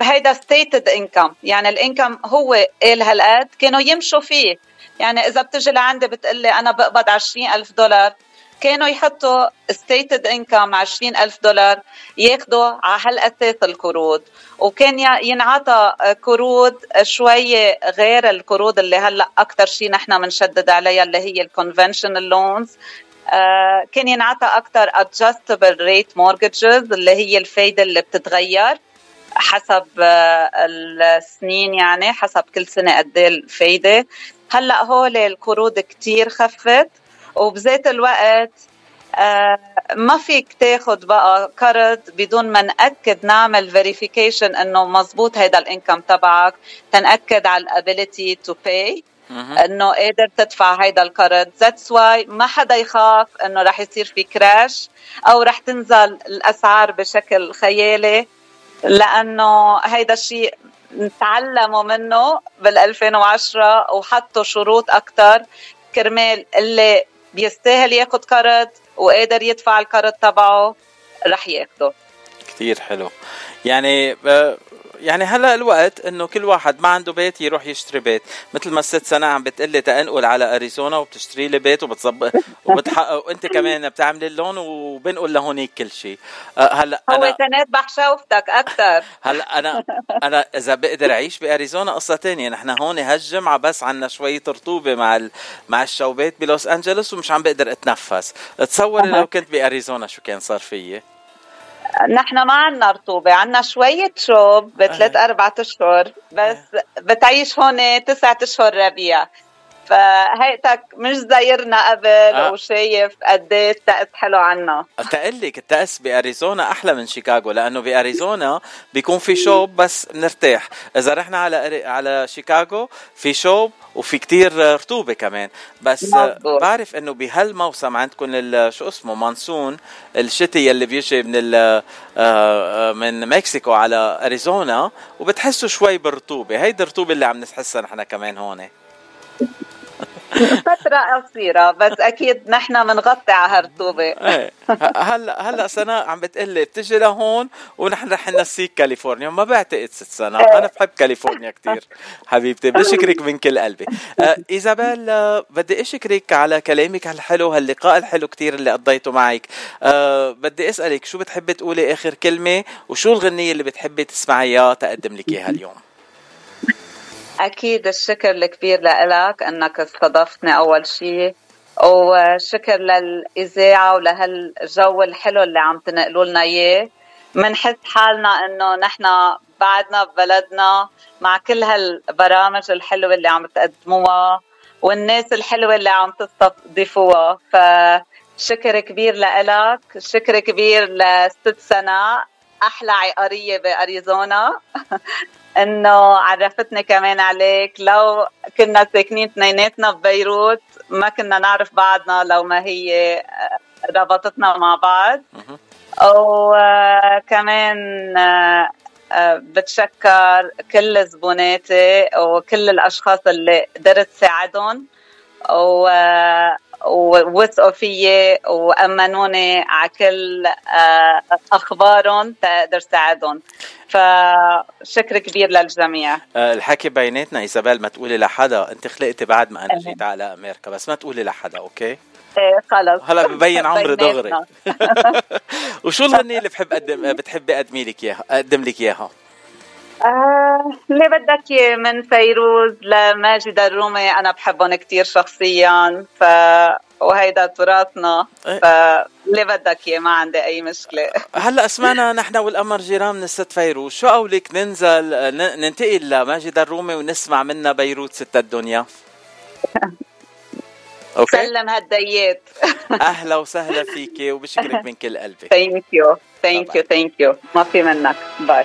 هيدا stated income يعني ال income هو قال هالقد كانوا يمشوا فيه. يعني إذا بتجي لعندي بتقلي أنا بقبض 20000 دولار. كانوا يحطوا stated income 20000 دولار ياخذوا على هالاساس القروض. وكان ينعطى قروض شوي غير القروض اللي هلأ أكثر شيء نحن بنشدد عليها اللي هي ال conventional loans كان ينعطى أكثر adjustable rate mortgages اللي هي الفايدة اللي بتتغير حسب آه، السنين يعني حسب كل سنة قد إيه الفايدة. هلأ هول القروض كتير خفت وبذات الوقت آه، ما فيك تاخد بقى قرض بدون ما نأكد نعمل verification إنه مزبوط هيدا ال income تبعك. تنأكد على ال ability to pay إنه قادر تدفع هيدا القرض that's why ما حدا يخاف إنه رح يصير في crash أو رح تنزل الأسعار بشكل خيالي لأنه هيدا الشيء تعلموا منه بال 2010 وحطوا شروط أكثر كرمال اللي بيستاهل ياخذ قرض وقادر يدفع القرض تبعه رح ياخده. كثير حلو. يعني آه، يعني هلا الوقت إنه كل واحد ما عنده بيت يروح يشتري بيت. مثل ما الست سنة عم بتقلي تنقل على أريزونا وبتشتري لي بيت وبتظبط وبتحقق وأنت كمان بتعملي اللون وبنقل لهونيك كل شيء آه، هلا هو أنا كانت بحشوفتك أكثر هلا أنا أنا إذا بقدر أعيش بأريزونا قصة تانية. نحن هون هالجمعه بس عنا شوية رطوبه مع ال... مع الشوبات بلوس أنجلوس ومش عم بقدر أتنفس. تصوري لو كنت بأريزونا شو كان صار فيي؟ نحن ما عنا رطوبة عنا شوية شوب بثلاث أربعة أشهر بس بتعيش هون تسعة أشهر ربيع. فهيئتك مش زايرنا قبل آه. وشايف قد إيه الطقس حلو عنا. تقلك التأس بأريزونا أحلى من شيكاغو لأنه بأريزونا بيكون في شوب بس بنرتاح إذا رحنا على على شيكاغو في شوب وفي كتير رطوبة كمان. بس مظبوط. بعرف إنه بهالموسم عندكم ال- شو اسمه مانسون الشتي اللي بيجي من ال- آه، من مكسيكو على أريزونا وبتحسوا شوي بالرطوبة. هيدي الرطوبة اللي عم نحسها نحن كمان هون. فترة قصيرة بس أكيد نحن بنغطي على هالرطوبة إيه. ه- هلا هلا سناء عم بتقلي بتجي لهون ونحن رح ننسيك كاليفورنيا. ما بعتقد ست سناء أنا بحب كاليفورنيا كتير حبيبتي. بشكرك من كل قلبي. آه إيزابيل آه بدي أشكرك على كلامك الحلو هاللقاء الحلو كتير اللي قضيته معك. آه بدي أسألك شو بتحبي تقولي آخر كلمة وشو الغنية اللي بتحبي تسمعيها تقدم لك إياها اليوم؟ أكيد الشكر الكبير لإلك أنك استضفتني أول شيء وشكر للإذاعة ولهالجو الحلو اللي عم تنقلوا لنا إياه. منحس حالنا إنه نحن بعدنا ببلدنا مع كل هالبرامج الحلوة اللي عم تقدموها والناس الحلوة اللي عم تستضيفوها. فشكر كبير لإلك شكر كبير لست سناء أحلى عقارية بأريزونا. إنه عرفتني كمان عليك. لو كنا ساكنين اثنيناتنا ببيروت ما كنا نعرف بعضنا لو ما هي آه، ربطتنا مع بعض. وكمان آه، آه، بتشكر كل زبوناتي وكل الأشخاص اللي قدرت ساعدهم و ووثقوا فيي وامنوني على كل آه، أخبارهم تقدر ساعدهم. فشكر كبير للجميع. آه الحكي بيناتنا إيزابيل ما تقولي لحدا. أنت خلقتي بعد ما أنا جيت على أمريكا بس ما تقولي لحدا okay؟ إيه خلص. هلا ببين عمري دغري. وشو الغنية اللي بحب أقدم بتحبي أقدم لك إياها؟ أقدم لك إياها؟ آه، اللي بدك إياه من فيروز لماجد الرومي. أنا بحبهم كتير شخصيا ف وهيدا تراثنا إيه. فاللي بدك إياه ما عندي أي مشكلة. هلأ سمعنا نحن والقمر جيران من الست فيروز. شو قولك ننزل ننتقل لماجد الرومي ونسمع منها بيروت ست الدنيا. أوكي؟ سلم هالديات. أهلا وسهلا فيكي وبشكرك من كل قلبي ثانك يو ثانك يو ثانك يو ما في منك. bye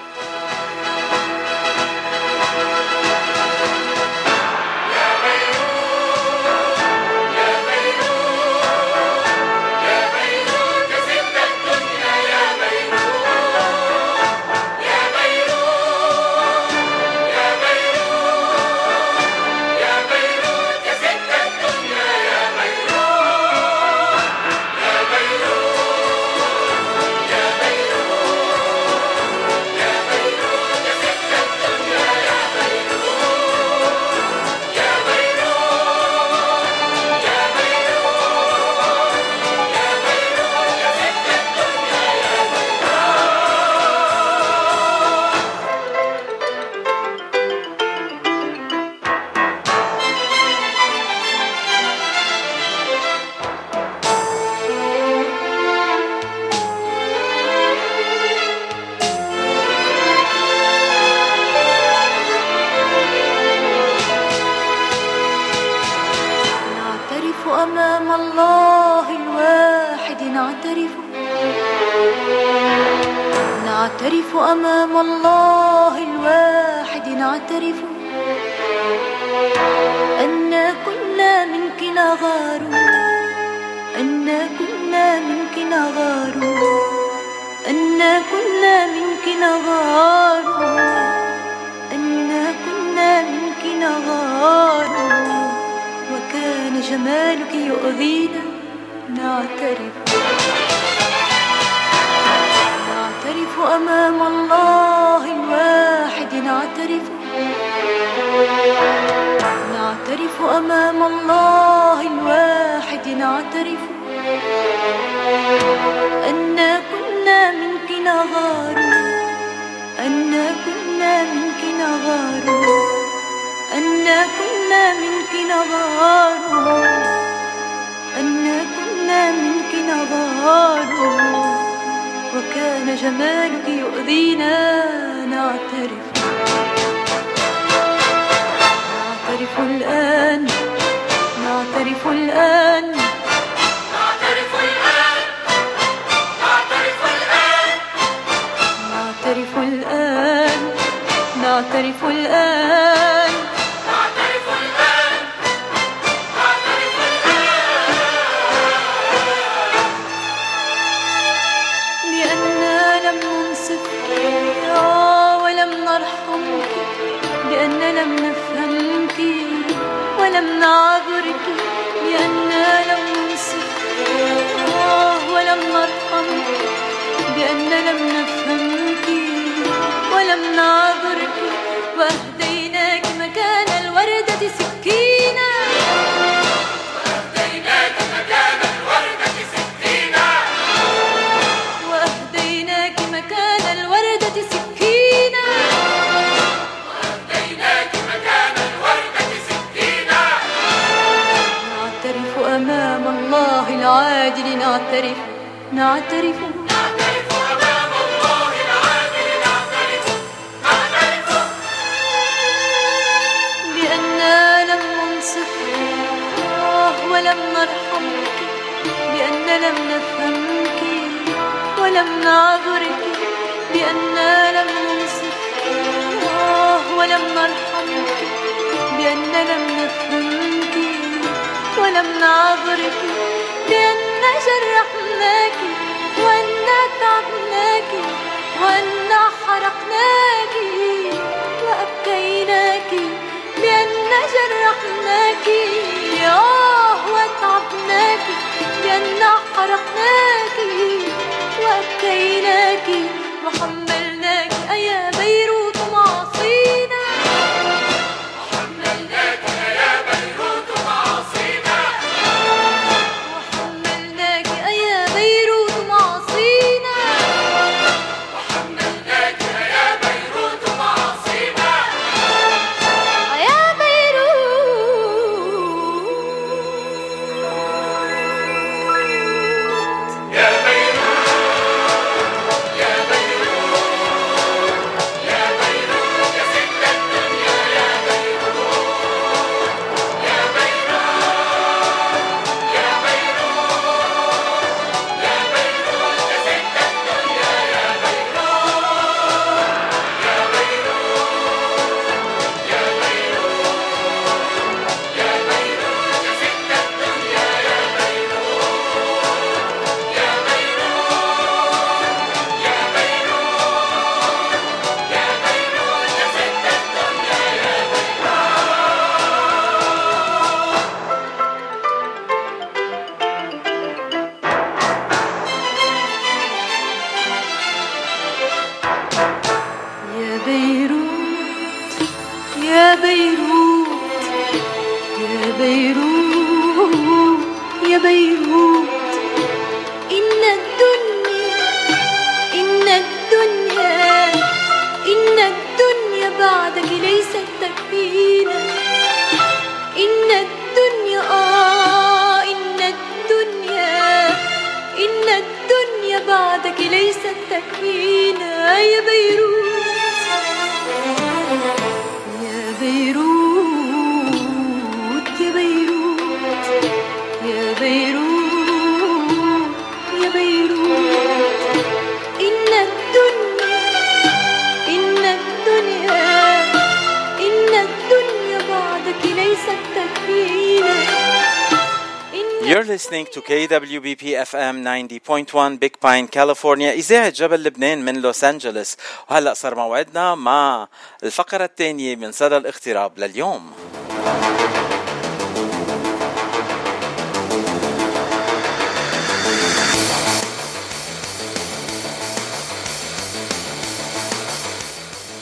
KWBP FM 90.1 Big Pine كاليفورنيا إذاعة جبل لبنان من لوس أنجلوس وهلأ صار موعدنا مع الفقرة الثانية من صدى الاغتراب لليوم.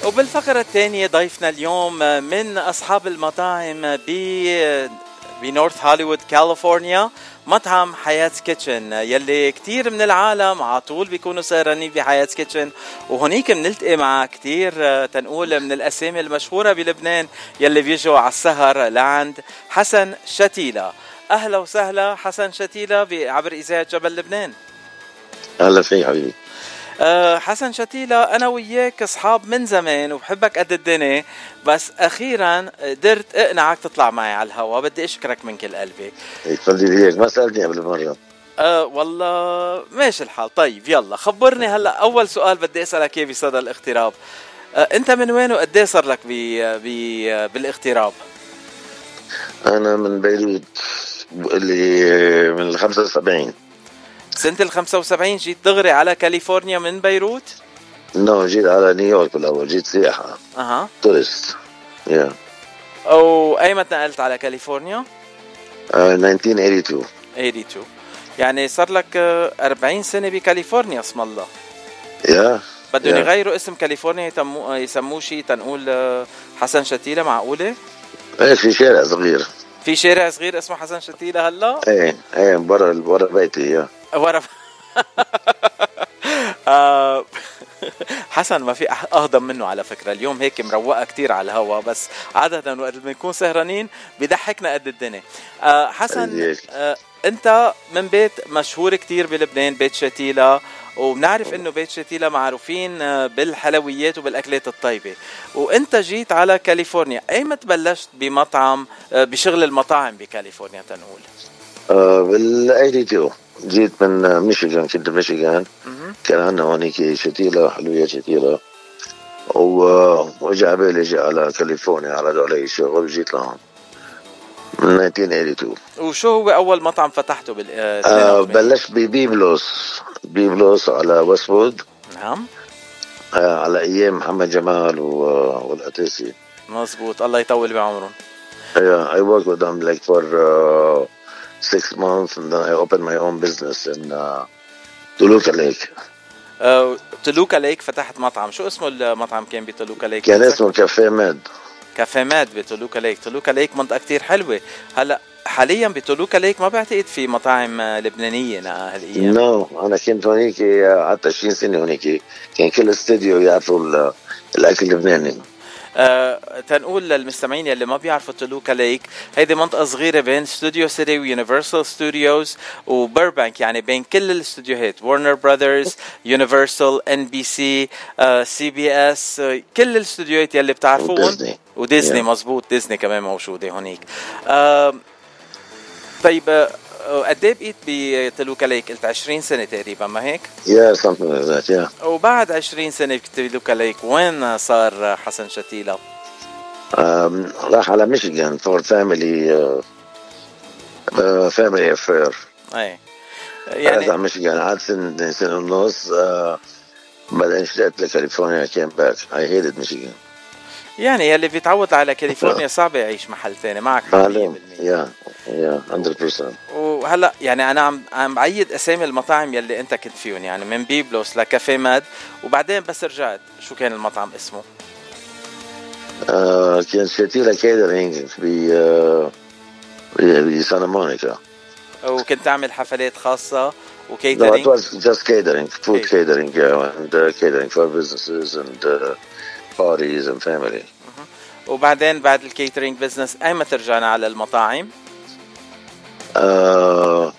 وبالفقرة الثانية ضيفنا اليوم من أصحاب المطاعم ب بنورث هوليوود كاليفورنيا مطعم حياة كيتشن يلي كتير من العالم على طول بيكونوا سهرانين بحياة كيتشن وهنيك بنلتقي مع كتير تنقول من الأسامي المشهورة بلبنان يلي بيجوا على السهر لعند حسن شتيلة. أهلا وسهلا حسن شتيلة عبر إذاعة جبل لبنان. أهلا فيك حبيبي. أه حسن شتيلة أنا وياك أصحاب من زمان وبحبك قد الدنيا. بس أخيرا قدرت أقنعك تطلع معي على الهوا. بدي أشكرك من كل قلبي. يخلي لي هيك ما سالتني قبل مرة. أه والله ماشي الحال. طيب يلا خبرني هلأ. أول سؤال بدي أسألك إياه بصدى الاغتراب. أه أنت من وين وقديه صار لك ب ب بالاغتراب؟ أنا من بيروت اللي من ال 75 سنة ال 75 جيت دغري على كاليفورنيا من بيروت؟ No جيت على نيويورك بالاول جيت سياحة أها tourist yeah أو ايمتى نقلت على كاليفورنيا؟ آه، 1982 82 يعني صار لك آه، 40 سنة بكاليفورنيا اسم الله يا بدهم يا. يغيروا اسم كاليفورنيا يتمو يسموه شيء تنقول آه، حسن شتيلة معقولة؟ إيه في شارع صغير في شارع صغير اسمه حسن شتيلة هلا؟ إيه إيه برا برا بيتي yeah ورا آه، حسن ما في أهضم منه على فكرة. اليوم هيك مروقة كتير على الهوا بس عادة وقت بنكون سهرانين بضحكنا قد الدنيا. آه، حسن. آه، أنت من بيت مشهور كتير بلبنان بيت شتيلة وبنعرف إنه بيت شتيلة معروفين بالحلويات وبالأكلات الطيبة. وأنت جيت على كاليفورنيا أيمت بلشت بمطعم بشغل المطاعم بكاليفورنيا تنقول؟ بال 82 جيت من آه، ميشيغان كنت بميشيغان مهم. كان عندنا هونيك شتيلة حلويات شتيلة. وجا على بالي أجي على كاليفورنيا على علي شغل جيت لهون من 1982 وشو هو أول مطعم فتحته بال آه، آه 82 بلشت ببيبلوس بيبلوس. على ويستوود نعم. آه على أيام محمد جمال و... والقتيسي مزبوط الله يطول بعمرهم. Yeah, I worked with them like for uh, six months, and then I opened my own business in uh, Toluca Lake. تلوكا ليك فتحت مطعم. شو اسمه المطعم كان بتلوكا ليك؟ كان اسمه كافيه ميد. كافيه ميد بتلوكا ليك. تلوكا ليك منطقة كتير حلوة. هلا حاليا بتلوكا ليك ما بعتقد في مطاعم آه، لبنانية نا- هالأيام. No أنا كنت هونيك آه، قعدت 20 سنة هونيك كان كل استوديو يعرفوا ال- الأكل اللبناني. تنقول للمستمعين يلي ما بيعرفوا تلوكا ليك هيدي منطقة صغيرة بين ستوديو سيتي ويونيفرسال ستوديوز وبربانك يعني بين كل الاستوديوهات ورنر براذرز يونيفرسال ان بي سي سي بي اس كل الاستوديوهات يلي بتعرفوهم وديزني. Yeah. مزبوط ديزني كمان موجودة هونيك آه طيب آه، قد إيه بقيت بتلوكا ليك؟ قلت 20 سنة تقريبا ما هيك؟ Something like that, yeah. وبعد 20 سنة بتلوكا ليك وين صار حسن شتيلة؟ Um, راح على ميشيغان uh, uh, family affair. إيه يعني على ميشيغان قعدت سنة سنة ونص بعدين اشتقت لكاليفورنيا came back. I hated Michigan. يعني يلي بيتعود على كاليفورنيا صعب يعيش محل ثاني معك حق. 100% yeah yeah 100% وهلأ يعني أنا عم عم بعيد أسامي المطاعم يلي أنت كنت فيهم يعني من بيبلوس لكافيه ميد وبعدين بس رجعت. شو كان المطعم اسمه؟ آه كان شتيلة catering ب آه، ب- بسانتا مونيكا. وكنت تعمل حفلات خاصة No, it وكيترينج was just catering, food catering, yeah, and uh, catering for businesses and uh, parties and family. Mm-hmm. وبعدين بعد ال catering business أي متى رجعنا على المطاعم؟ آه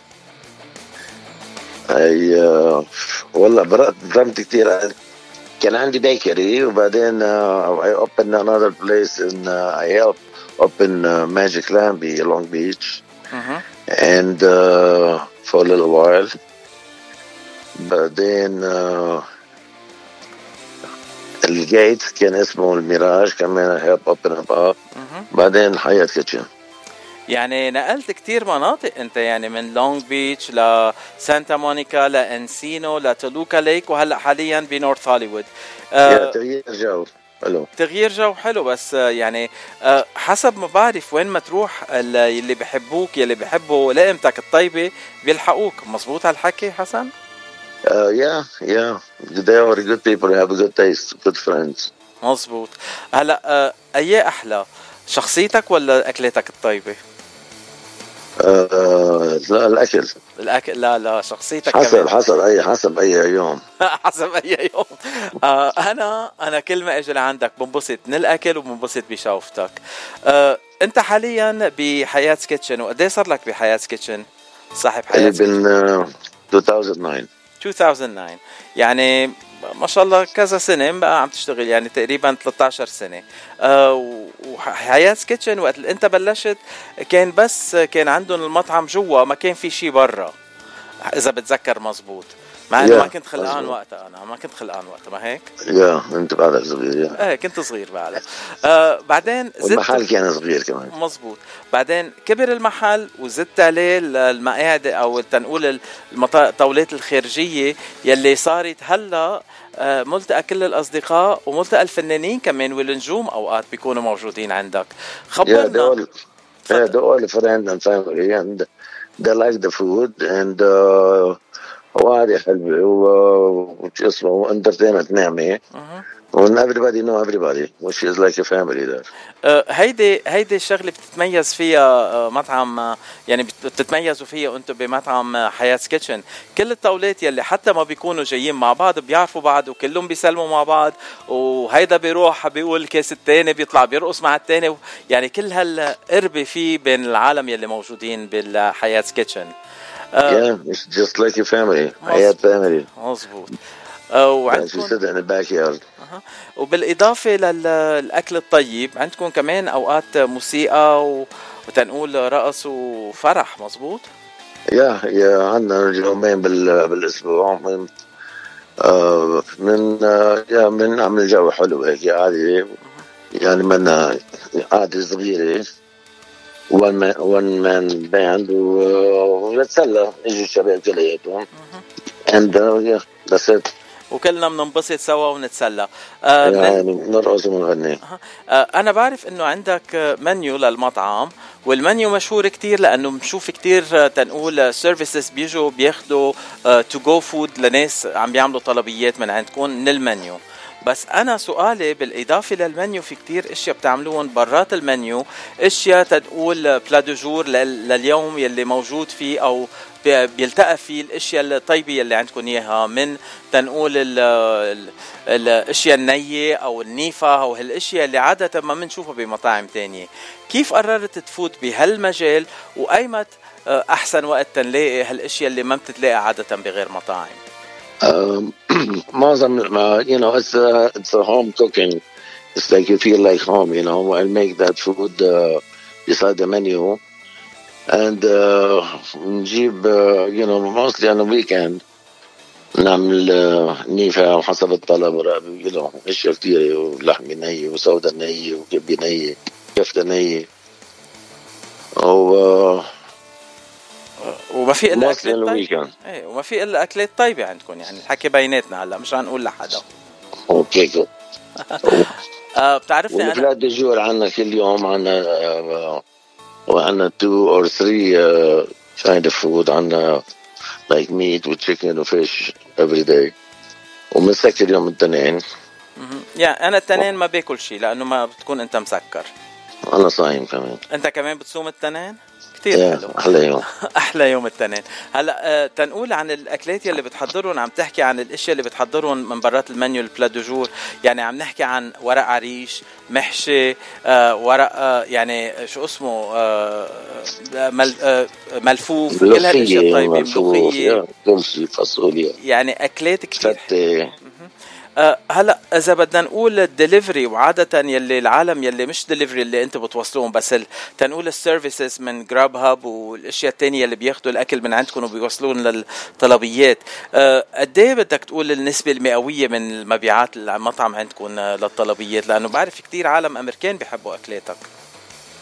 أي آه، والله برأت ضمت كثير. كان عندي بيكري وبعدين اي اوبن انذر بليس ان اي هيلب اوبن ماجيك لاند لونج بيتش اند فور ليتل وايل بعدين آه، الجيت كان اسمه الميراج كمان up مهم. بعدين حياة كيتشن يعني نقلت كتير مناطق أنت يعني من لونج بيتش لسانتا مونيكا لانسينو لتلوكا ليك وهلأ حاليا بنورث هوليوود آه تغيير جو حلو. تغيير جو حلو بس آه، يعني آه، حسب ما بعرف وين ما تروح ال- اللي بحبوك يلي بحبوا لقمتك الطيبة بيلحقوك. مزبوط هالحكي حسن؟ Uh, yeah, yeah. They are good people. They have a good taste, good friends. مزبوط هلا آه، أي أحلى؟ شخصيتك ولا اكلاتك الطيبة؟ آه لا الأكل. الاكل لا لا شخصيتك حسب كمان. حسب أي حسب أي يوم. حسب أي يوم. آه أنا أنا كل ما إجي لعندك بنبسط من الأكل وبنبسط بشوفتك. آه أنت حاليا بحياه كيتشن وقديه صار لك بحياه كيتشن صاحب حياه من آه 2009 2009 يعني ما شاء الله كذا سنة بقى عم تشتغل يعني تقريبا 13 سنة. آه وحياة كيتشن وقت انت بلشت كان بس كان عندهم المطعم جوا ما كان في شيء برا إذا بتذكر مزبوط. مع إنه ما كنت خلقان. وقتها أنا ما كنت خلقان وقتها ما هيك؟ يا أنت بعدك صغير يا إيه كنت صغير بعدك آه بعدين زدت والمحل كان صغير كمان. مزبوط بعدين كبر المحل وزدت عليه ال- المقاعد أو تنقول الطاولات الخارجية يلي صارت هلأ آه، ملتقى كل الأصدقاء وملتقى الفنانين كمان والنجوم أوقات بيكونوا موجودين عندك. خبرنا. all, yeah, all friends and family, and they like the food, and uh, وهذه و- وش اسمه وانترتينمنت نعمة. and everybody know everybody. Which is like a family there. آه، هيدي هيدي الشغله بتتميز فيها آه، مطعم آه، يعني بت- بتتميزوا فيها أنتم بمطعم حياة كيتشن كل الطاولات يلي حتى ما بيكونوا جايين مع بعض بيعرفوا بعض وكلهم بيسلموا مع بعض. وهيدا بيروح بيقول كاس التاني بيطلع بيرقص مع التاني. يعني كل هالقربة في بين العالم يلي موجودين بالحياة كيتشن yeah it's just like a family حياة family. مظبوط. آه، وعندكم sit in the backyard. أها. وبالإضافة للأكل الطيب عندكم كمان أوقات موسيقى. وتنقول رقص وفرح مزبوط yeah yeah عندنا يومين بال, بالأسبوع من آه من آه yeah, من نعمل جو حلو هيك عادي يعني من عادي صغيرة. One man one man band و- ونتسلى يجوا الشباب كلياتهم that's it. وكلنا بننبسط سوا ونتسلى. آه. يعني نرقص ونغني آه أنا بعرف إنه عندك آه، منيو للمطعم والمنيو مشهور كتير لأنه بنشوف كتير آه، تنقول services بيجوا بياخدوا to go food لناس عم بيعملوا طلبيات من عندكم من المنيو بس أنا سؤالي بالإضافة للمنيو في كتير إشياء بتعملوهم برات المنيو إشياء تنقول plat du jour لل- لليوم يلي موجود فيه أو بي- بيلتقى فيه الإشياء الطيبة يلي عندكم إياها من تنقول ال- ال- الإشياء النية أو النيفه أو هالإشياء اللي عادة ما بنشوفها بمطاعم تانية. كيف قررت تفوت بهالمجال وأيمت أحسن وقت تنلاقي هالإشياء اللي ما بتتلاقى عادة بغير مطاعم؟ um, معظم ما you know it's a, it's a home cooking it's like you feel like home you know I make that food uh, beside the menu and uh, نجيب uh, you know mostly on the weekend نعمل uh, نيفة حسب الطلب ورا- you know اشياء كثيرة ولحمة نية وسودة نية وكبة نية كفتة نية و uh, وما في إلا أكلات طيبة. إيه وما في إلا أكلات طيبة عندكم يعني الحكي بيناتنا هلا مش هنقول لحدا. أوكي good آه بتعرفني أنا؟ والبلاد دي جور عنا كل يوم عنا آه، وعنا two or three uh, kind of food عنا like meat with chicken و fish every day. ومنسكر يوم الاثنين. يا أنا التنين ما باكل شيء لأنه ما بتكون أنت مسكر. أنا صايم كمان. أنت كمان بتصوم التنين؟ كثير يا حلو أحلى يوم. أحلى يوم التنين. هلأ آه، تنقول عن الأكلات يلي بتحضرهم عم تحكي عن الإشياء اللي بتحضرهم من برات المنيو البلا دو جور. يعني عم نحكي عن ورق عريش محشي آه ورق آه يعني شو اسمه آه مل آه ملفوف كل هالإشياء الطيبه ملوخيه فاصوليا. يعني أكلات كثير فتة. هلا إذا بدنا نقول الدليفري وعادة يلي العالم يلي مش دليفري اللي انت بتوصلوهم بس. تنقول ال services من Grubhub والأشياء التانية اللي بياخذوا الأكل من عندكم وبيوصلون للطلبيات آه، قد إيه بدك تقول النسبة المئوية من المبيعات المطعم عندكم آه، للطلبيات لأنه بعرف كتير عالم أمريكان بيحبوا أكلاتك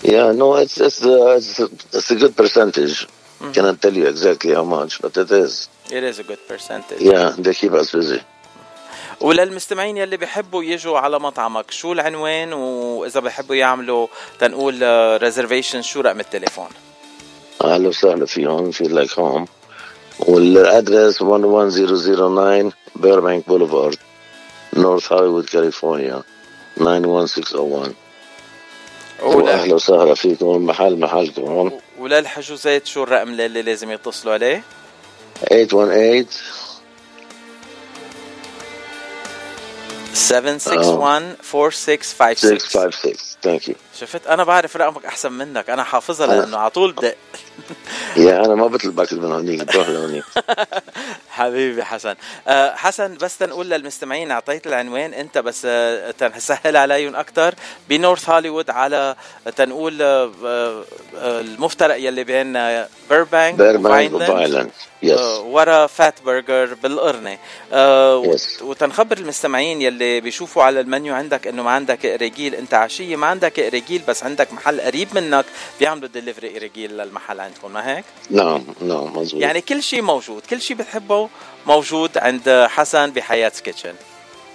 Yeah, no, it's it's uh, it's, it's a good percentage. Cannot tell you exactly how much, but it is. It is a good percentage Yeah, they keep us busy. وللمستمعين يلي بيحبوا يجوا على مطعمك شو العنوان؟ وإذا بيحبوا يعملوا تنقول reservation شو رقم التليفون؟ أهلا وسهلا فيهم في Like Home وال address 11009 بيربانك بوليفارد نورث هوليوود كاليفورنيا 91601 ولا واهلا وسهلا فيكم المحل محلكم هون. وللحجوزات شو الرقم اللي لازم يتصلوا عليه؟ 818 761 4656 656 thank you شفت؟ أنا بعرف رقمك أحسن منك. أنا حافظها لأنه على طول بدق يا أنا ما بطلبك من هونيك بتروح لهونيك حبيبي حسن. أه حسن بس تنقول للمستمعين أعطيت العنوان أنت بس أه تسهل عليهم أكثر بنورث هوليوود على تنقول أه المفترق يلي بين آه، بيربانك بيربانك وفاينلاند آه، ورا فات برجر بالقرنة. آه Yes. وتنخبر المستمعين يلي بيشوفوا على المنيو عندك إنه ما عندك أراجيل أنت عشية ما عندك أراجيل بس عندك محل قريب منك بيعملوا دليفري قريجيل للمحل عندكم ما هيك؟ نعم نعم مزبوط يعني كل شيء موجود كل شيء بتحبه موجود عند حسن بحياة كيتشن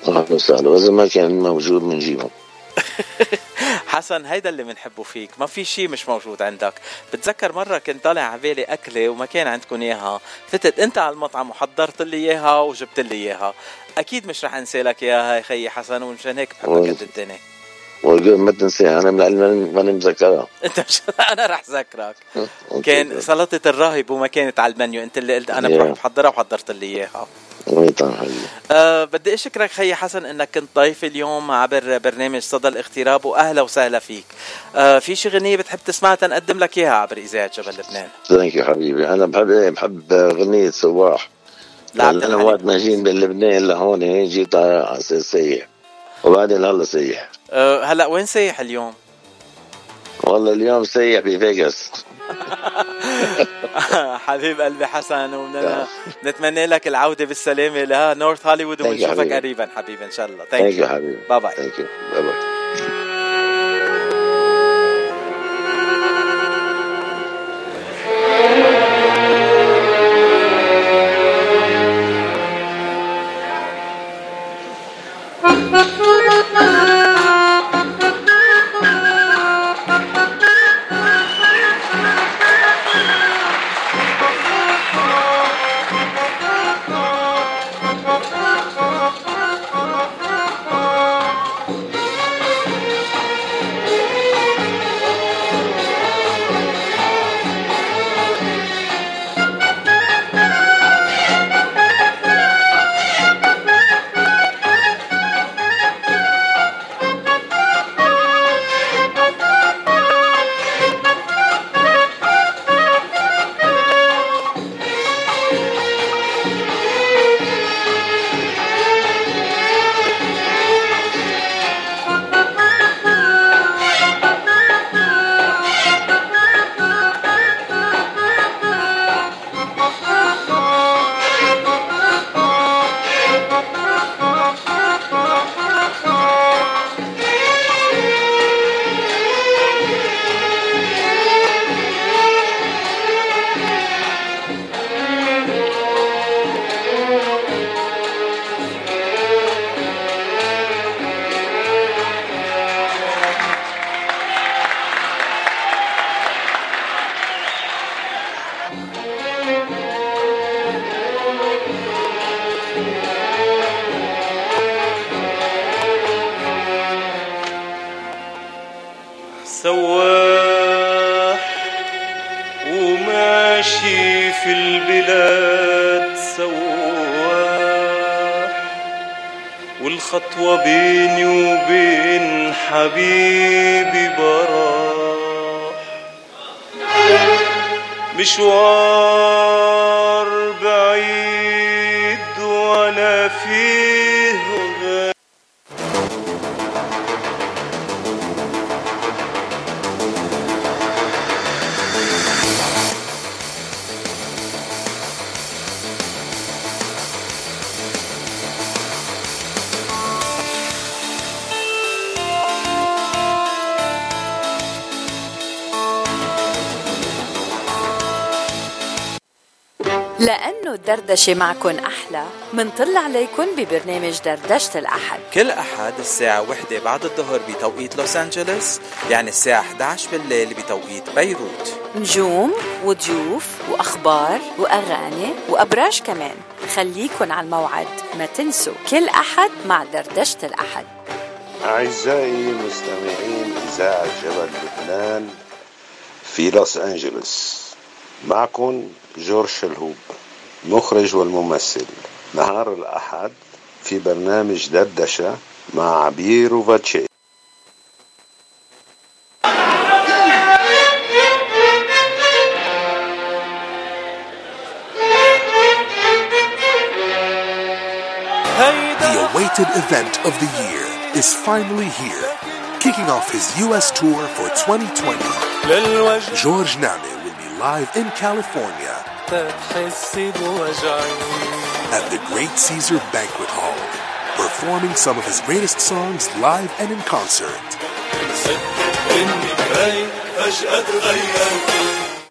أهلا وسهلا. وإذا ما كان موجود بنجيبهم حسن هيدا اللي بنحبه فيك. ما في شيء مش موجود عندك. بتذكر مرة كنت طالع على بالي أكلة وما كان عندكم إياها. فتت أنت على المطعم وحضرت لي إياها وجبت لي إياها. أكيد مش رح أنسى لك إياها يا خيي حسن ومشان هيك بحبك. قد الدنيا. ما تنساها أنا من العلم ماني مذكرها أنت مش أنا رح ذكرك. كان سلطة الراهب وما كانت على المنيو أنت اللي قلت Yeah. بروح بحضرها وحضرت لي حبيبي أه بدي أشكرك خيي حسن أنك كنت ضيف اليوم عبر برنامج صدى الاغتراب وأهلا وسهلا فيك. أه في شي غنية بتحب تسمعها؟ تنقدم لك إياها عبر إذاعة جبل لبنان. thank you حبيبي. أنا بحب إيه، بحب غنية سواح. لعبد لأن أنا. وقت ما جيت من لبنان لهون جيت على أساس سيح وبعدين هلا سيح أه هلا وين سايح اليوم؟ والله اليوم سيح بفيغاس. حبيب قلبي حسن وبدنا نتمنى لك العودة بالسلامة لنورث هوليوود ونشوفك. قريبا حبيبي إن شاء الله. thank you حبيبي bye bye thank you bye bye الدردشة معكن أحلى. منطل عليكن ببرنامج دردشة الأحد. كل أحد الساعة وحدة بعد الظهر بتوقيت لوس أنجلوس يعني الساعة 11 بالليل بتوقيت بيروت. نجوم وضيوف وأخبار وأغاني وأبراج كمان. خليكن على الموعد ما تنسوا كل أحد مع دردشة الأحد. أعزائي مستمعين إذاعة جبل لبنان في لوس أنجلوس معكم جورج شلهوب مخرج والممثل نهار الأحد في برنامج دردشة مع عبير وفاتشي The awaited event of the year is finally here, kicking off his U.S. tour for 2020. George Name will be live in California at the Great Caesar Banquet Hall, performing some of his greatest songs live and in concert.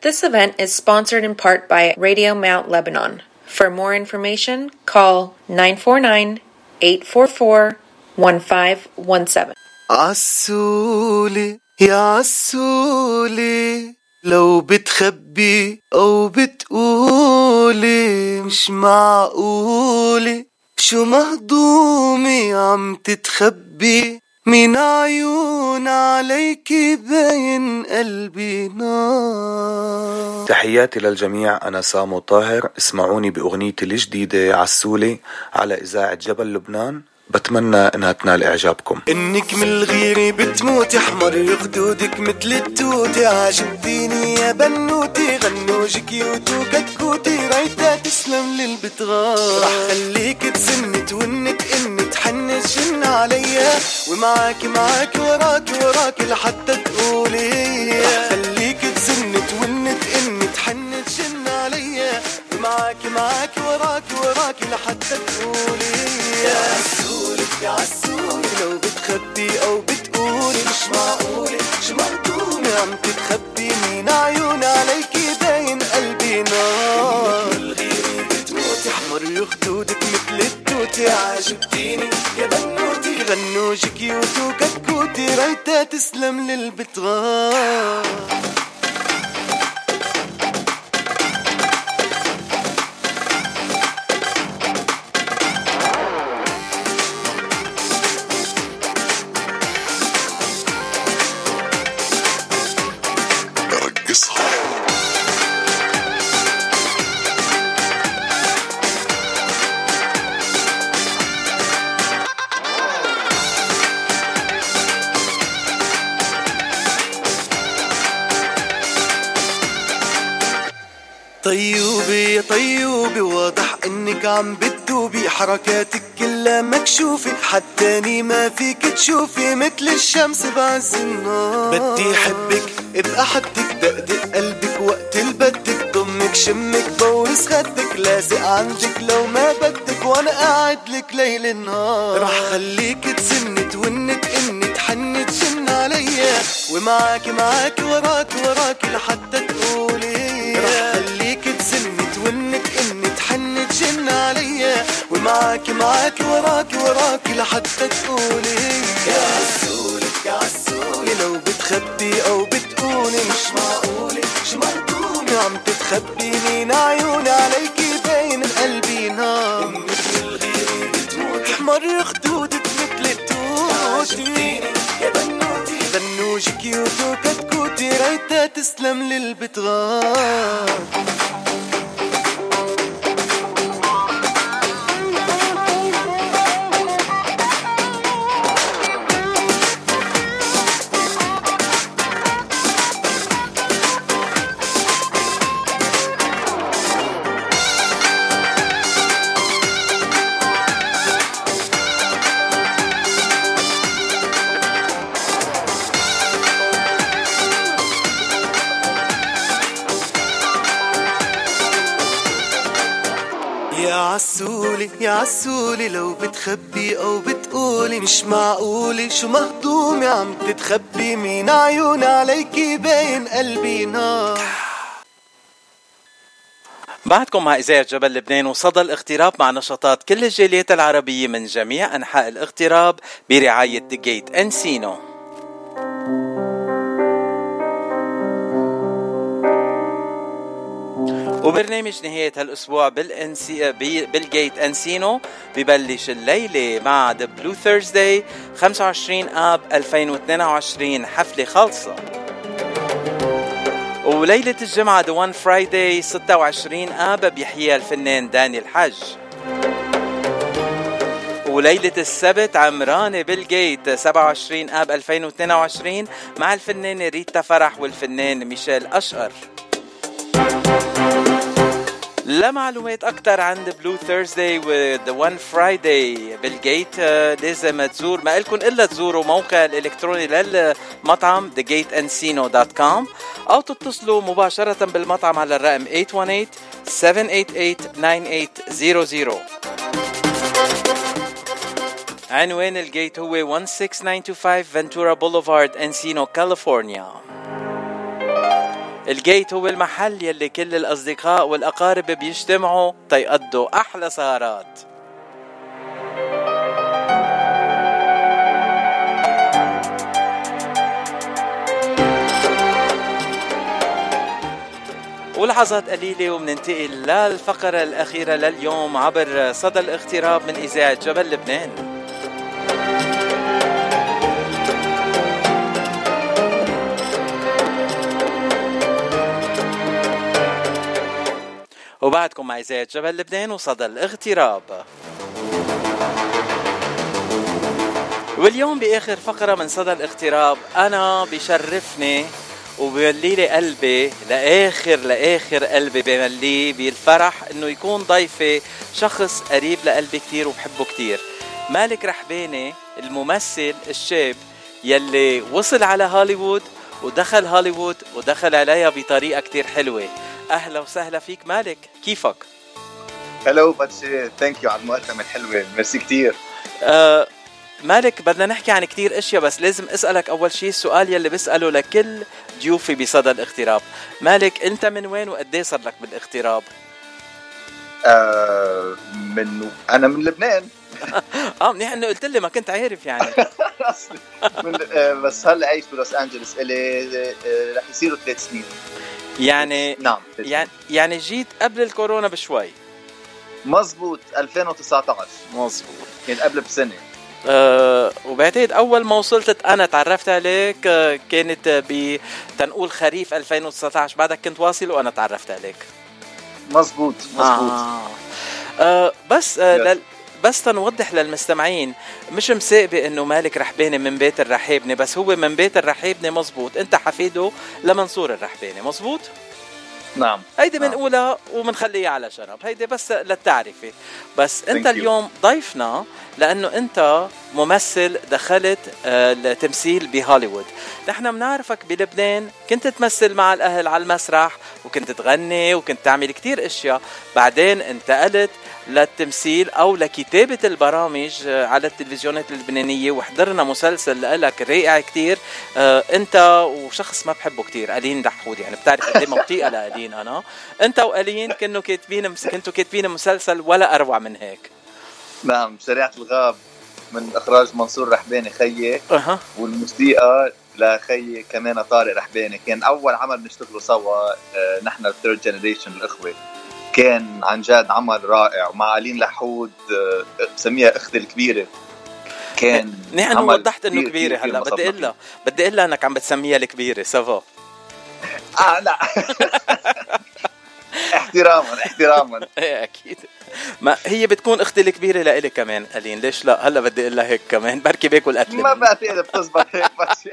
This event is sponsored in part by Radio Mount Lebanon. For more information, call 949 844 1517. عسولي يا عسولي لو بتخبي أو بتقولي مش معقولي شو مهضومي عم تتخبي؟ من عيون عليكي باين قلبي نار. تحياتي للجميع أنا سامو طاهر. اسمعوني بأغنيتي الجديدة عسولي على إذاعة جبل لبنان. بتمنى إنها تنال إعجابكم. إنك من الغيرة بتموتي حمر خدودك مثل التوتي عجبتيني يا بنوتي غنوجك يوتو كتكوتي رايتا تسلم للبتغار رح خليك تسن تونك ان تحنس جن عليا. ومعاك معاك وراك وراك لحتى تقولي. رح خليك تسن تونك ان تحنس جن عليا. ومعاك معاك وراك وراك لحتى تقولي. يا عسولك يا لو بتخبي أو بتقولي مش معقولة شو مهضومة عم تتخبي مين؟ عيون عليكي باين قلبي نار. بتموتي احمر خدودك مثل التوتي عجبتيني يا بنوتي غنوجك يوتو كتكوتي رايتا تسلم للبتغار عم بتدوبي حركاتك كلها مكشوفة حتاني ما فيك تشوفي مثل الشمس بعز النهار. بدي حبك ابقى حدك دقدق قلبك وقت البدك ضمك شمك بوس خدك لازق عندك لو ما بدك وأنا قاعد لك ليل نهار رح خليك تسن تونك إني تحني تجن عليا ومعاك معاك وراك وراك لحتى تقولي تجن عليا ومعاك معاك وراك وراك لحتى تقولي. يا عسولي يا عسولي لو بتخبي أو بتقولي. مش معقولة شو مهضومة عم تتخبي مين عيوني عليكي باين قلبي نار. احمر خدودك مثل التوتي يا بنوتي. بنوجك يوتو كتكوتي رايتا تسلم للبتغار يا عسولي لو بتخبي أو بتقولي مش معقولة. شو مهضومة عم تتخبي؟ مين عيوني عليكي باين قلبي نار بعدكم مع إذاعة جبل لبنان وصدى الاغتراب مع نشاطات كل الجاليات العربية من جميع أنحاء الاغتراب برعاية جيت أنسينو وبرنامج نهاية هالأسبوع بالانسي بال Gate Encino ببلش الليلة مع The Blue Thursday 25 آب 2022 حفلة خالصة. وليلة الجمعة The One Friday 26 آب بيحييها الفنان داني الحج وليلة السبت عمرانة بال Gate 27 آب 2022 مع الفنانة ريتا فرح والفنان ميشيل أشقر. لمعلومات أكثر عن The Blue Thursday و The One Friday. بال Gate لازم تزور ما لكم إلا تزوروا موقع الإلكتروني للمطعم thegateencino.com أو تتصلوا مباشرة بالمطعم على الرقم 818 788 9800 عنوان ال Gate هو 16925 فنتورا بوليفارد انسينو كاليفورنيا الجيت هو المحل يلي كل الأصدقاء والأقارب بيجتمعوا تيقضوا أحلى سهرات. ولحظات قليلة ومننتقل للفقرة الأخيرة لليوم عبر صدى الاغتراب من إذاعة جبل لبنان. وبعدكم مع إذاعة جبل لبنان وصدى الاغتراب. واليوم بآخر فقرة من صدى الاغتراب أنا بشرفني وبيملي لي قلبي لاخر لآخر قلبي بملي بالفرح إنه يكون ضيفي شخص قريب لقلبي كثير وبحبه كثير مالك رحباني الممثل الشاب يلي وصل على هوليوود ودخل هوليوود ودخل عليها بطريقة كثير حلوة. أهلا وسهلا فيك. مالك؟ كيفك؟ hello باتشي thank you على المقدمه الحلوه ميرسي كثير آه مالك بدنا نحكي عن كتير أشياء بس لازم أسألك أول شيء السؤال يلي بساله لكل ضيوفي بصدى الاغتراب. مالك أنت من وين وقد صار لك بالاغتراب؟ آه من أنا من لبنان. آه منيح إنه قلت لي ما كنت عارف يعني. من آه بس هلا عايش بلوس انجلوس إلي آه رح يصيروا ثلاث سنين. يعني نعم. يعني يعني جيت قبل الكورونا بشوي. مزبوط 2019 مزبوط. كان قبل بسنة. أه وبعتقد أول ما وصلت أنا تعرفت عليك أه كانت ب تنقول خريف 2019 بعدك كنت واصل وأنا تعرفت عليك. مزبوط مزبوط. آه. أه بس لل... بس تنوضح للمستمعين مش مساقبة انه مالك رحباني من بيت الرحابني بس هو من بيت الرحابني مزبوط انت حفيده لمنصور الرحباني مزبوط نعم. هيدي بنقولها وبنخليها على جنب هيدي بس للتعرفة بس انت اليوم ضيفنا لأنه انت ممثل دخلت التمثيل بهوليوود. نحن بنعرفك بلبنان كنت تمثل مع الأهل على المسرح وكنت تغني وكنت تعمل كتير أشياء. بعدين انتقلت للتمثيل أو لكتابة البرامج على التلفزيونات اللبنانية. وحضرنا مسلسل لك رائع كتير. أنت وشخص ما بحبه كتير ألين دحود يعني بتعرف قد ما بطيئة لألين أنا. أنت وألين كنتوا كاتبين كنتوا كاتبين مسلسل ولا أروع من هيك؟ نعم شريعة الغاب. من إخراج منصور رحباني خيي. أه. والموسيقى لخيي كمان طارق رحباني. كان أول عمل نشتغله سوا نحن الثيرد جنريشن الإخوة. كان عن جد عمل رائع ومع ألين لحود بسميها أختي الكبيرة. كان نحن وضحت إنه كبيرة هلأ بدي أقول بدي أقول إنك عم بتسميها الكبيرة سافا آه لا. احتراما احتراما. إيه أكيد. ما هي بتكون أختي الكبيرة لإلي كمان ألين. ليش لا؟ هلأ بدي أقول لها هيك كمان بركي باكل قتله ما بعتقد بتزبط هيك بس.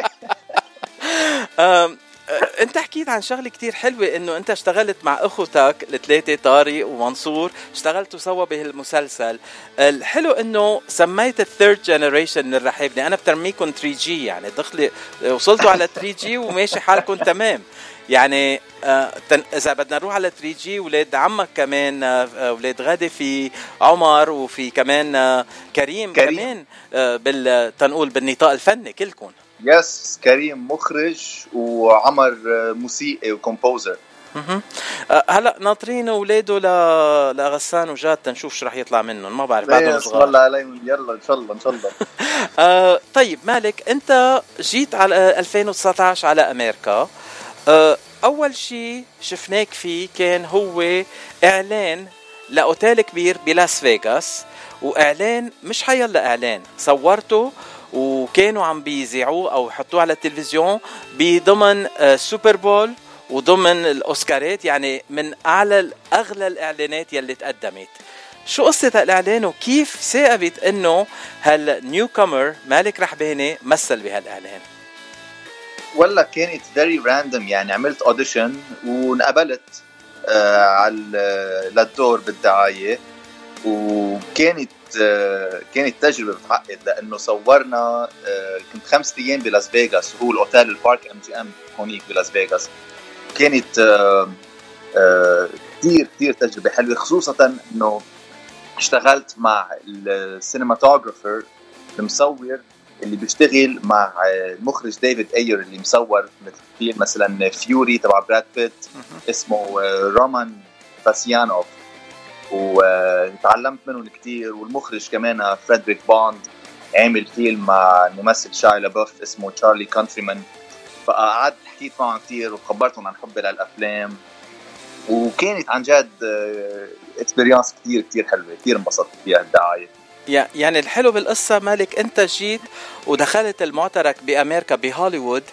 أنت حكيت عن شغلة كتير حلوة إنه أنت اشتغلت مع أخوتك الثلاثه طارق ومنصور اشتغلتوا سوا بهالمسلسل. الحلو إنه سميت ال third generation من الرحابني أنا بترميكم 3 جي يعني دخلي وصلتوا على 3 جي وماشي حالكم تمام. يعني آه إذا بدنا نروح على 3 جي ولاد عمك كمان آه ولاد غادي في عمر وفي كمان آه كريم, كريم. كمان آه بال تنقول بالنطاق الفني كلكم يس كريم مخرج وعمر موسيقي و composer. هلا ناطرين اولاده ل... لغسان وجاد تنشوف شو رح يطلع منهم. ما بعرف بعدهم صغار. عليهم. يلا إن شاء الله إن شاء الله. آه طيب مالك أنت جيت على 2019 على أمريكا. آه أول شيء شفناك فيه كان هو إعلان لأوتيل كبير بلاس فيغاس وإعلان مش حيلا اعلان صورته وكانوا عم بيذيعوه أو يحطوه على التلفزيون بضمن آه، Super Bowl وضمن الأوسكارات يعني من أعلى أغلى الإعلانات يلي تقدمت شو قصة هالإعلان وكيف ثاقبت إنه هال newcomer مالك رحباني مثل بهالإعلان؟ والله كانت very random يعني عملت audition وانقبلت آه على للدور بالدعاية وكانت آه كانت تجربة بتعقد لأنه صورنا آه كنت خمسة أيام بلاس فيغاس وهو الأوتيل البارك إم جي إم هونيك بلاس فيغاس. كانت آه آه كثير كثير تجربة حلوة خصوصا إنه اشتغلت مع ال cinematographer المصور اللي بيشتغل مع المخرج ديفيد أير اللي مصور مثل فيلم مثلا فيوري تبع براد بيت اسمه رومان فاسيانوف. وتعلمت منهم كثير والمخرج كمان فريدريك بوند عامل فيلم مع الممثل شاي لابوف اسمه تشارلي كونتريمان فقعدت حكيت معهم كثير وخبرتهم عن حبي للأفلام. وكانت عن جد experience كثير كثير حلوة كثير انبسطت فيها الدعاية. يعني الحلو بالقصة مالك أنت جيت ودخلت المعترك بأمريكا بهوليوود.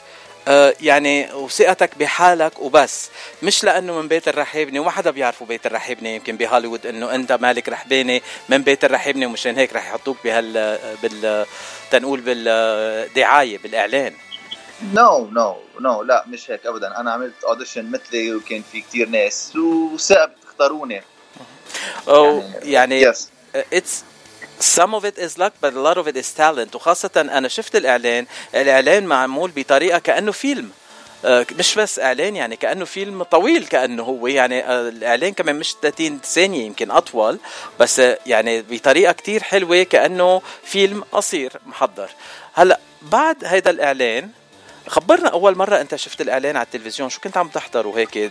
يعني وثقتك بحالك وبس. مش لأنه من بيت الرحباني وما حدا بيعرفوا بيت الرحباني يمكن بهوليوود إنه أنت مالك رحباني من بيت الرحباني ومشان هيك رح يحطوك بهال بال تنقول بالدعاية بالإعلان. no no no لا مش هيك ابدا. أنا عملت audition مثلي وكان في كتير ناس وثاقب اختاروني يعني, يعني yes. Some of it is luck but a lot of it is talent. وخاصة أنا شفت الإعلان الإعلان معمول بطريقة كأنه فيلم. آه، مش بس إعلان يعني كأنه فيلم طويل كأنه هو. يعني آه، الإعلان كمان مش 30 ثانية يمكن أطول. بس آه، يعني بطريقة كتير حلوة كأنه فيلم قصير محضر. هلأ بعد هيدا الإعلان خبرنا أول مرة أنت شفت الإعلان على التلفزيون. شو كنت عم تحضر وهيك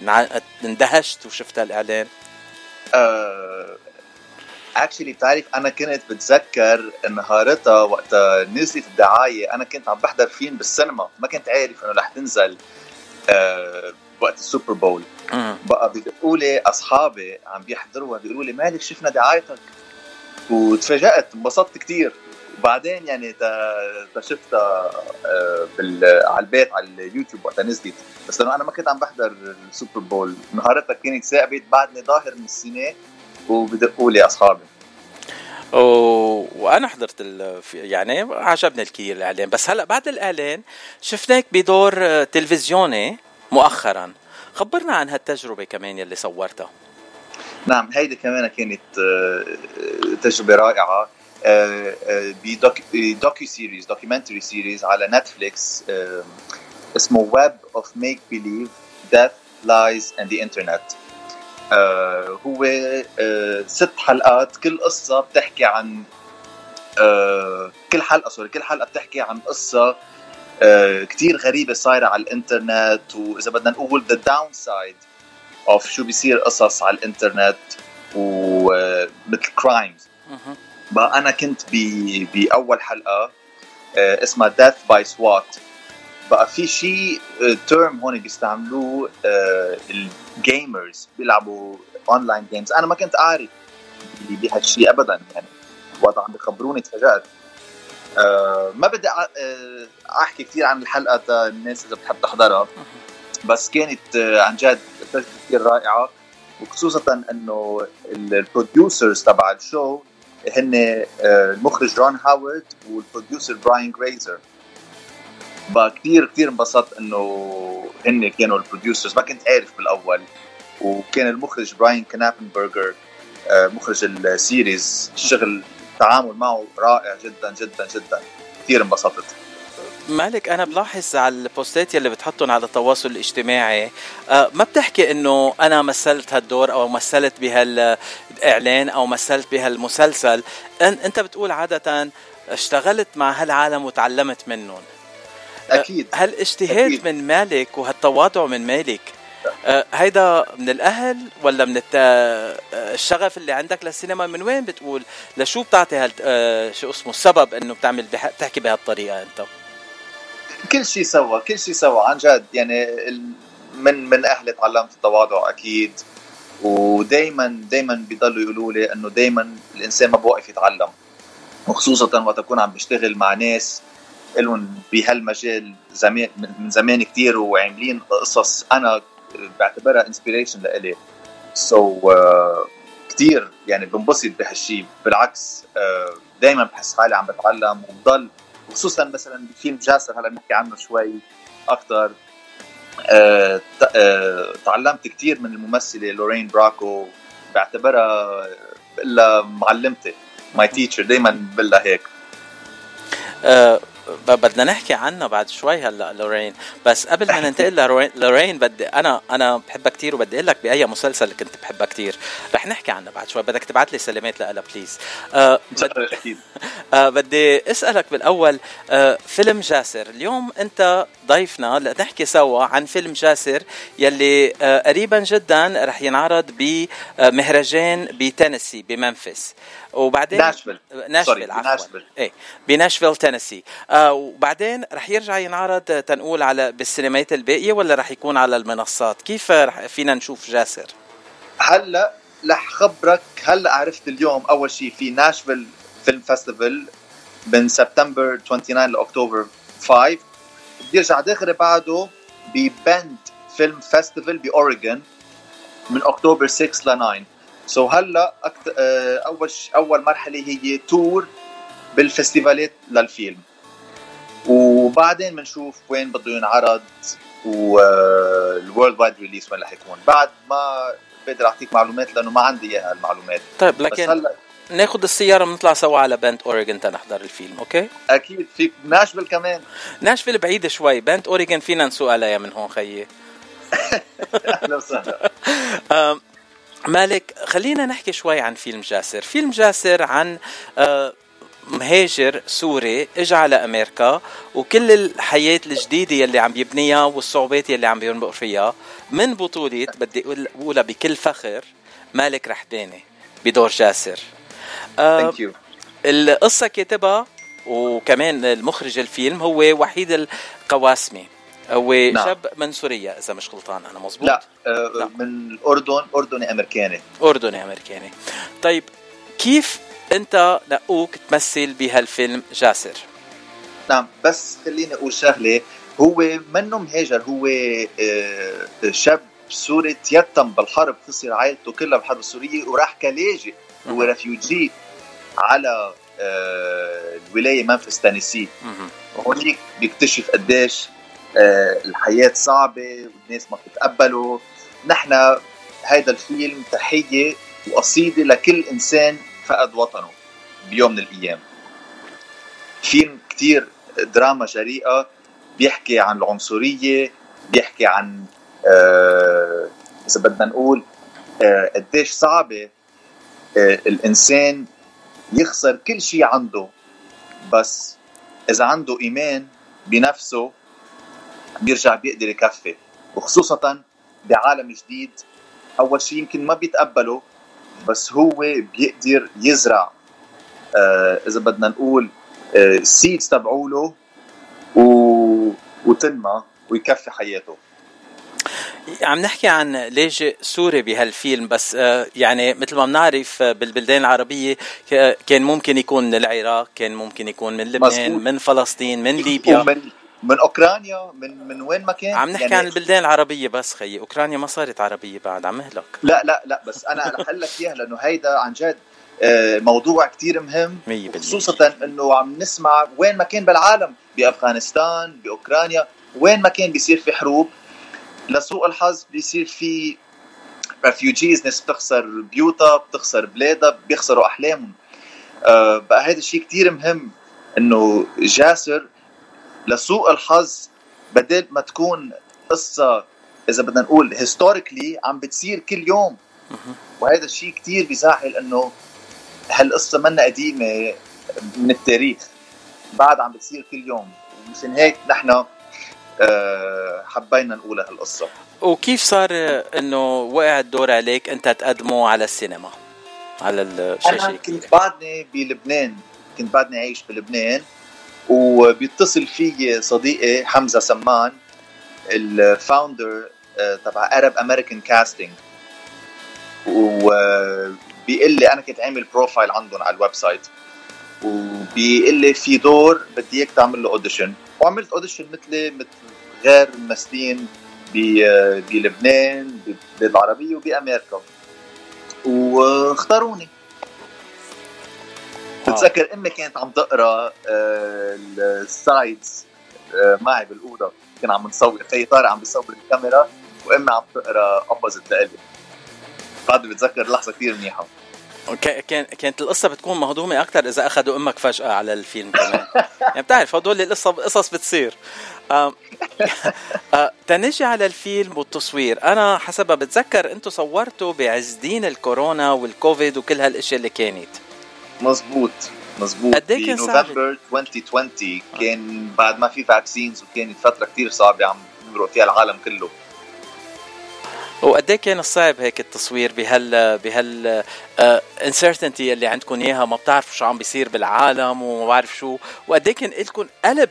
اندهشت وشفت الإعلان؟ أه actually بتعرف أنا كنت بتذكر نهارتها وقت نزلت الدعايه أنا كنت عم بحضر فيلم بالسينما ما كنت عارف إنه رح تنزل آه وقت السوبر بول. بقى بيقولوا لي أصحابي عم بيحضروها بيقولوا لي مالك شفنا دعايتك؟ وتفاجأت انبسطت كثير وبعدين يعني تا شفتها آه، على البيت على اليوتيوب وقتها نزلت. بس لأنه أنا ما كنت عم بحضر ال Super Bowl. نهارتها كانت ثاقبت بعدني ظاهر من السينما. وبدقوا لي اصحابي. وأنا حضرت ال... يعني عجبني كتير الإعلان. بس هلأ بعد الإعلان شفناك بدور تلفزيوني مؤخرا. خبرنا عن هالتجربة كمان يلي صورتها. نعم هيدي كمان كانت آه، تجربة رائعة. آه، آه، ب docuseries documentary series على نتفليكس اسمه Web of Make Believe: Death, Lies and the Internet هو آه ست حلقات كل قصة بتحكي عن آه كل حلقة sorry كل حلقة بتحكي عن قصة آه كتير غريبة صايرة على الإنترنت وإذا بدنا نقول the downside of شو بيصير قصص على الإنترنت ومثل crimes بقى أنا كنت بأول حلقة آه اسمها Death by SWAT بقى في شيء term هون بيستعملوه آه، ال gamers بيلعبوا online games أنا ما كنت أعرف بهالشيء ابدا يعني وقت عم بخبروني تفاجأت. أه ما بدي آه، أحكي كثير عن الحلقة الناس إذا بتحب تحضرها. بس كانت آه، عن جد كثير رائعة. وخصوصا إنه ال producers تبع ال show هن المخرج رون هاورد وال producer براين جريزر فكثير كثير انبسطت إنه هن كانوا ال producers. ما كنت عارف بالأول. وكان المخرج براين كنابنبرجر آه، مخرج ال series الشغل التعامل معه رائع جدا جدا جدا. كثير انبسطت. مالك أنا بلاحظ على ال post ات يلي بتحطهم على التواصل الاجتماعي آه، ما بتحكي إنه أنا مثلت هالدور أو مثلت بهالإعلان أو مثلت بهالمسلسل. أنت بتقول عادة اشتغلت مع هالعالم وتعلمت منهم. أكيد هالاجتهاد أكيد. من مالك وهالتواضع من مالك أه هيدا من الأهل ولا من آه، الشغف اللي عندك للسينما؟ من وين بتقول؟ لشو بتعطي هال أه شو اسمه السبب إنه بتعمل بح... بتحكي بهالطريقة أنت؟ كل شيء سوا كل شيء سوا عن جد. يعني من من أهلي تعلمت التواضع أكيد. ودائما دائما بيضلوا يقولوا لي إنه دائما الإنسان ما بوقف يتعلم. وخصوصا وقت أكون عم بشتغل مع ناس لهم بهالمجال زمان من زمان كتير وعاملين قصص. أنا بعتبرها inspiration لإلي. so so, uh, كثير يعني بنبسط بهالشيء بالعكس uh, دائما بحس حالي عم بتعلم وبضل. خصوصا مثلا بفيلم جاسر هلأ بنحكي عنه شوي أكثر uh, uh, تعلمت كثير من الممثلة لورين براكو بعتبرها بقول معلمتي my teacher دائما بقول هيك. أه بدنا نحكي عنها بعد شوي هلا لورين. بس قبل ما ننتقل لورين لورين بدي أنا أنا بحبها كثير وبدي أقول لك بأي مسلسل كنت بحبها كثير رح نحكي عنها بعد شوي. بدك تبعت لي سلامات لها please آه أكيد. آه بدي أسألك بالأول آه فيلم جاسر. اليوم أنت ضيفنا لنحكي سوا عن فيلم جاسر يلي آه قريبا جدا رح ينعرض بمهرجان بتينيسي بممفيس. وبعدين ناشفيل. ناشفيل عفوا. إيه بناشفيل تينيسي. آه وبعدين رح يرجع ينعرض تنقول على بالسينمات الباقية ولا رح يكون على المنصات؟ كيف رح فينا نشوف جاسر؟ هلا رح خبرك هلا عرفت اليوم أول شيء في Nashville Film Festival من سبتمبر 29 لأكتوبر 5 بيرجع داخل بعده ب Bend Film Festival ب Oregon من أكتوبر 6 ل 9 so so هلا أكت... أول ش... أول مرحلة هي tour بالفستيفالات للفيلم. وبعدين بنشوف وين بده ينعرض وال world wide release وين رح يكون. بعد ما بقدر أعطيك معلومات لأنه ما عندي إياها المعلومات. طيب لكن هلا ناخذ السيارة ونطلع سوا على بند اوريجن تنحضر الفيلم أوكي؟ أكيد. في ناشفيل كمان. ناشفيل بعيدة شوي. بند اوريجن فينا نسوق عليها من هون خيي. أهلا وسهلا. مالك خلينا نحكي شوي عن فيلم جاسر. فيلم جاسر عن مهاجر سوري اجى على أمريكا وكل الحياة الجديدة يلي عم يبنيها والصعوبات يلي عم يمرق فيها من بطولة بدي أقولها بكل فخر مالك رحباني بدور جاسر. thank you القصة كاتبها وكمان المخرج الفيلم هو وحيد القواسمي. هو نعم. شاب من سوريا إذا مش غلطان أنا مزبوط لا, آه لا. من الأردن أردني أمريكاني. أردني أمريكاني. طيب كيف انت نقوك تمثل بهالفيلم جاسر. نعم بس خليني أقول شغلة هو منه مهاجر هو شاب سوري تيتم بالحرب خسر عائلته كلها بالحرب السورية وراح كلاجئ هو refugee على الولاية ممفيس تينيسي. وهونيك بيكتشف قديش الحياة صعبة والناس ما بتتقبله. نحن هيدا الفيلم تحية وقصيدة لكل إنسان فقد وطنه بيوم من الأيام. فيلم كتير دراما جريئة بيحكي عن العنصرية بيحكي عن آه إذا بدنا نقول آه قديش صعبة آه الإنسان يخسر كل شيء عنده بس إذا عنده إيمان بنفسه بيرجع بيقدر يكفي. وخصوصا بعالم جديد أول شيء يمكن ما بيتقبله بس هو بيقدر يزرع آه إذا بدنا نقول السيدز آه تبعوله و... وتنمى ويكفي حياته عم نحكي عن لاجئ سوري بهالفيلم بس آه يعني مثل ما بنعرف بالبلدان العربية كان ممكن يكون من العراق كان ممكن يكون من لبنان مزبوط. من فلسطين من ليبيا ومن من أوكرانيا من من وين ما كان عم نحكي يعني عن البلدان العربية بس خيي. أوكرانيا ما صارت عربية بعد عم مهلك لا لا لا بس أنا رح أقول لك إياها لأنه هيدا عن جد موضوع كتير مهم. خصوصا إنه عم نسمع وين ما كان بالعالم بأفغانستان بأوكرانيا وين ما كان بيصير في حروب. لسوء الحظ بيصير في refugees ناس بتخسر بيوتها بتخسر بلادها بيخسروا أحلامهم. أه بقى هذا الشيء كتير مهم إنه جاسر لسوء الحظ بدل ما تكون قصة إذا بدنا نقول historically عم بتصير كل يوم. وهذا الشيء كتير بيزعل إنه هالقصة منا قديمة من التاريخ بعد عم بتصير كل يوم. ومشان هيك نحن حبينا نقول هالقصة. وكيف صار إنه وقع الدور عليك أنت تقدمه على السينما؟ على الشاشة أنا كنت بعدني بلبنان كنت بعدني عايش بلبنان. وبيتصل في صديقي حمزة سمان ال founder آه، تبع Arab American Casting وبيقول لي أنا كنت عامل profile عندهم على ال website. وبيقول لي في دور بدي إياك تعمل له audition وعملت اوديشن مثلي مثل غير ممثلين بلبنان بالبلاد العربيه وبأمريكا. واختاروني. بتذكر امي كانت عم تقرأ آه، ال sides آه، معي بالأوضة. كنا عم نصور خي طارق عم بيصور الكاميرا وامي عم تقرأ قبضت لإلي بعد بتذكر لحظة كثير منيحة. كان كانت القصة بتكون مهضومة أكثر إذا أخذوا أمك فجأة على الفيلم كمان. يعني بتعرف هدول القصة قصص بتصير. تنجي على الفيلم والتصوير. أنا حسب بتذكر أنتم صورتوا بعز دين الكورونا والكوفيد وكل هالأشياء اللي كانت. مزبوط مزبوط قد إيه كان نوفمبر 2020 كان بعد ما في vaccines وكانت فترة كثير صعبة عم يمرق فيها العالم كله. وقد إيه كان صعب هيك التصوير بهال بهال uncertainty اللي عندكم إياها؟ ما بتعرفوا شو عم بيصير بالعالم وما بعرف شو. وقد إيه كان لكم قلب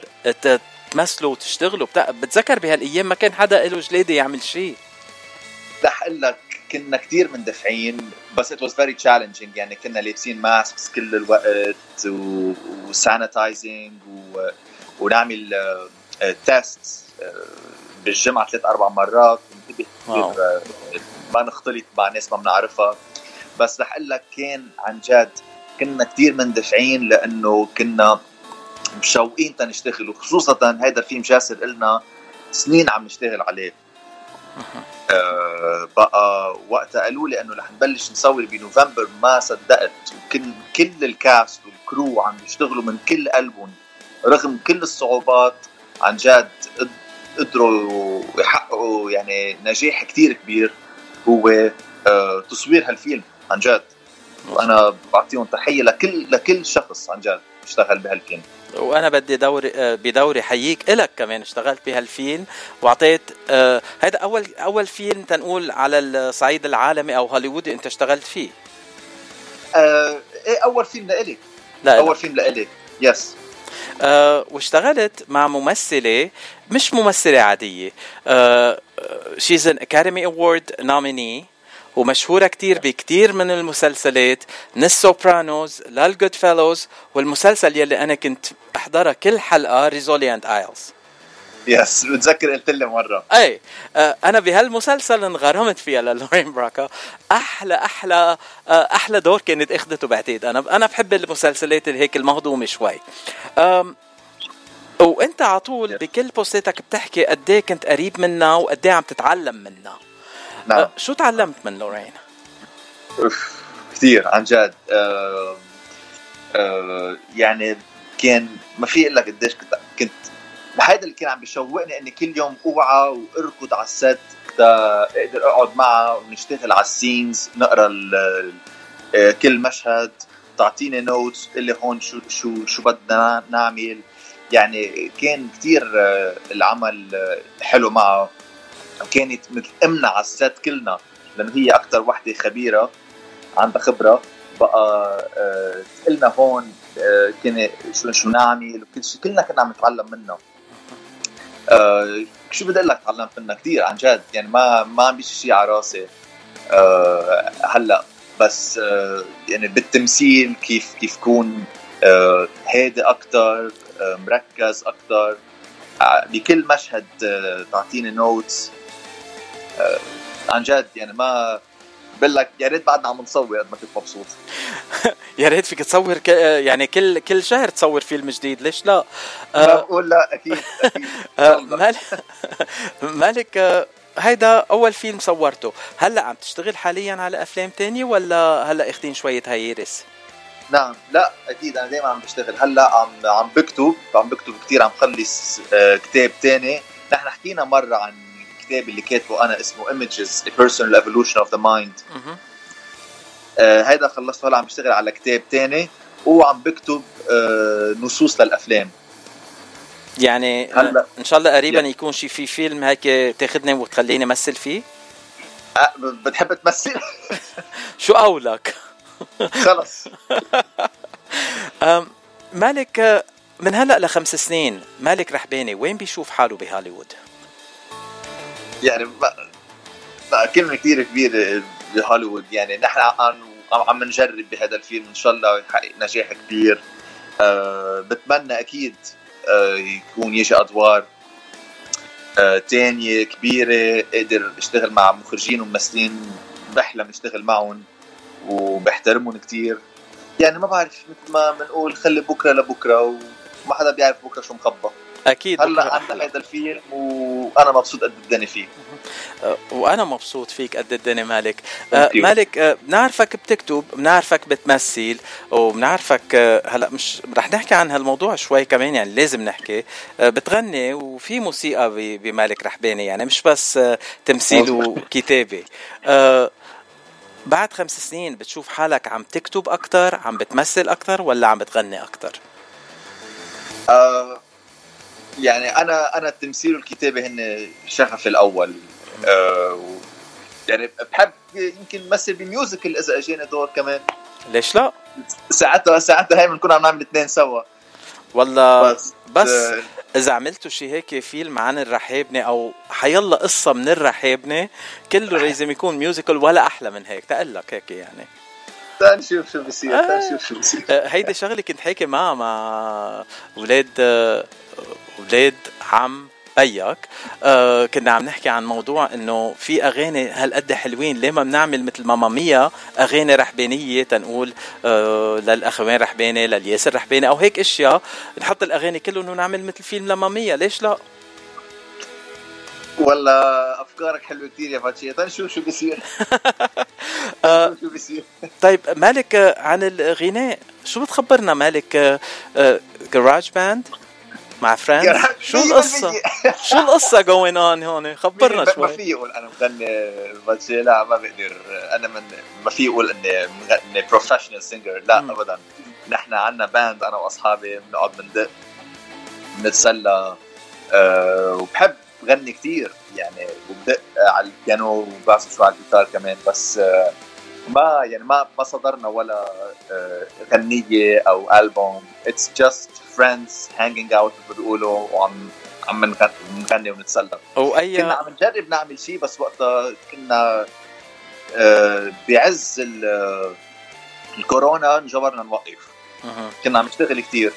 تمثلوا وتشتغلوا؟ بتذكر بهالأيام ما كان حدا له جلاده يعمل شيء؟ رح أقول لك كنا كثير مندفعين بس it was very challenging يعني كنا لابسين masks كل الوقت و sanitizing و... ونعمل test uh, uh, بالجمعة ثلاث أربع مرات. ننتبه كثير ما نختلط مع ناس ما بنعرفها. بس رح أقول لك كان عن جد كنا كثير مندفعين لأنه كنا مشوقين تنشتغل وخصوصا هيدا الفيلم جاسر قلنا سنين عم نشتغل عليه. آه بقى وقتها قالوا لي إنه رح نبلش نصور بنوفمبر ما صدقت. وكل كل الكاست والكرو عم يشتغلوا من كل قلبهم رغم كل الصعوبات عن جد قدروا يحققوا يعني نجاح كتير كبير هو آه تصوير هالفيلم عن جد. وأنا بعطيهم تحية لكل لكل شخص عن جد اشتغل بهالفيلم. وأنا بدي دوري آه، بدوري حييك إلك كمان اشتغلت بهالفيلم وأعطيت آه هذا أول أول فيلم تنقول على الصعيد العالمي أو هوليوودي أنت اشتغلت فيه. آه إيه أول فيلم لإلي؟ لا أول. فيلم لإلي. يس آه واشتغلت مع ممثلة مش ممثلة عادية she's an Academy Award nominee ومشهورة كتير بكتير من المسلسلات من ال Sopranos لل Goodfellas والمسلسل يلي أنا كنت أحضرها كل حلقة Rizzoli and Isles yes بتذكر قلت لي مرة. أي آه أنا بهالمسلسل انغرمت فيها للورين براكا. أحلى أحلى آه أحلى دور كانت أخذته بعتقد أنا أنا بحب المسلسلات اللي هيك المهضومة شوي. وأنت على طول بكل بوستاتك بتحكي قد إيه كنت قريب منها وقد إيه عم تتعلم منها. نعم. أه شو تعلمت من لورين؟ كثير عن جد أه أه يعني كان ما في أقول لك قديش كنت كنت هذا اللي كان عم بيشوقني إني كل يوم أوعى وأركض على الست أقدر أقعد معها ونشتغل على السينز نقرأ آه، كل مشهد تعطيني notes تقول لي هون شو شو شو بدنا نعمل يعني كان كثير آه، العمل حلو معه كانت مثل امنا على الست كلنا لأنه هي أكثر وحدة خبيرة عندها خبرة. بقى آه تقلنا هون آه كنا شو شو نعمل؟ وكل شيء. كلنا كنا عم نتعلم منها آه شو بدي أقول لك تعلمت منها كثير عن جد. يعني ما ما عم بيجي شيء على راسي. آه هلأ بس آه يعني بالتمثيل كيف كيف كون آه هادي أكثر آه مركز أكثر آه، بكل مشهد آه، تعطيني notes عن جد يعني ما بقول لك يا ريت بعدنا عم نصور قد ما كنت مبسوط. يا ريت فيك تصور ك... يعني كل كل شهر تصور فيلم جديد ليش لا؟ آه بقول لا أكيد آه مالك مالك هيدا أول فيلم صورته. هلأ عم تشتغل حاليا على أفلام تانية ولا هلأ اخذين شوية هيرس نعم لا أكيد أنا دائما عم بشتغل. هلأ عم عم بكتب عم بكتب كثير عم خلص آه كتاب تاني. نحن حكينا مرة عن الكتاب اللي كاتبه أنا اسمه Personal Evolution of the Mind. آه هيدا خلصته. هلا عم بشتغل على كتاب تاني وعم بكتب آه نصوص للأفلام. يعني هلا. إن شاء الله قريبا يعني. يكون شي في فيلم هيك تاخذني وتخليني امثل فيه. أه بتحب تمثل؟ شو قولك خلص. مالك من هلأ لخمس سنين مالك رحباني. وين بيشوف حاله بهوليوود؟ يعني لا كلمة كثير كبيرة بهوليوود. يعني نحن عم عم نجرب بهذا الفيلم إن شاء الله يحقق نجاح كبير. أه بتمنى أكيد أه يكون يجي أدوار أه كبيرة أقدر اشتغل مع مخرجين وممثلين بحلم اشتغل معهم وبحترمهم كتير. يعني ما بعرف مثل ما بنقول خلي بكرة لبكرة وما حدا بيعرف بكرة شو مخبى. أكيد. هلا عندنا هذا الفيلم وأنا مبسوط قد الدنيا فيه أه، وأنا مبسوط فيك قد الدنيا مالك. أه مالك أه بنعرفك بتكتب بنعرفك بتمثل وبنعرفك هلا مش رح نحكي عن هالموضوع شوي كمان يعني لازم نحكي. بتغني وفي موسيقى بمالك رحباني يعني مش بس تمثيل وكتابة. بعد خمس سنين بتشوف حالك عم تكتب أكثر عم بتمثل أكثر ولا عم بتغني أكثر آه يعني أنا أنا التمثيل والكتابه هن شغفي الأول. آه يعني بحب يمكن مثل ب musical إذا اجاني دور كمان. ليش لا؟ ساعتها ساعتها هي بنكون عم نعمل اثنين سوا. والله بس, بس آه. إذا عملتوا شي هيك فيلم عن الرحابنه أو حيلا قصة من الرحابنه كله لازم يكون musical ولا أحلى من هيك. تقلك هيك يعني. تعال نشوف شو بصير تعال نشوف شو بصير آه، هيدي شغلة كنت حاكي معها مع أولاد أولاد عم بيك. آه كنا عم نحكي عن موضوع إنه في أغاني هالقد حلوين ليه ما بنعمل مثل ماما ميا أغاني رحبانية تنقول آه للاخوين رحباني للياسر رحباني أو هيك أشياء. نحط الأغاني كلهم ونعمل مثل فيلم لماما ميا ليش لا؟ والله أفكارك حلوة كثير يا فاتشي نشوف شو بيصير؟ آه، شو بيصير؟ طيب مالك آه، عن الغناء؟ شو بتخبرنا مالك؟ garage band مع friends شو القصة؟ شو القصة جوين اون هون؟ خبرنا شوي ما في يقول أنا مغني فاتشي لا ما بقدر. أنا من ما في يقول إني إني professional singer لا م. ابدا. نحن عندنا band أنا وأصحابي بنقعد بندق بنتسلى. أه وبحب بغني كثير يعني وبدق على البيانو وبعزف شوي على الجيتار كمان. بس آه، ما يعني ما ما صدرنا ولا آه، غنية أو ألبوم it's just friends hanging out بيقولوا وعم عم نغني ونتسلى و كنا عم نجرب نعمل شيء بس وقتها كنا آه، بعز الكورونا انجبرنا نوقف. كنا عم نشتغل كثير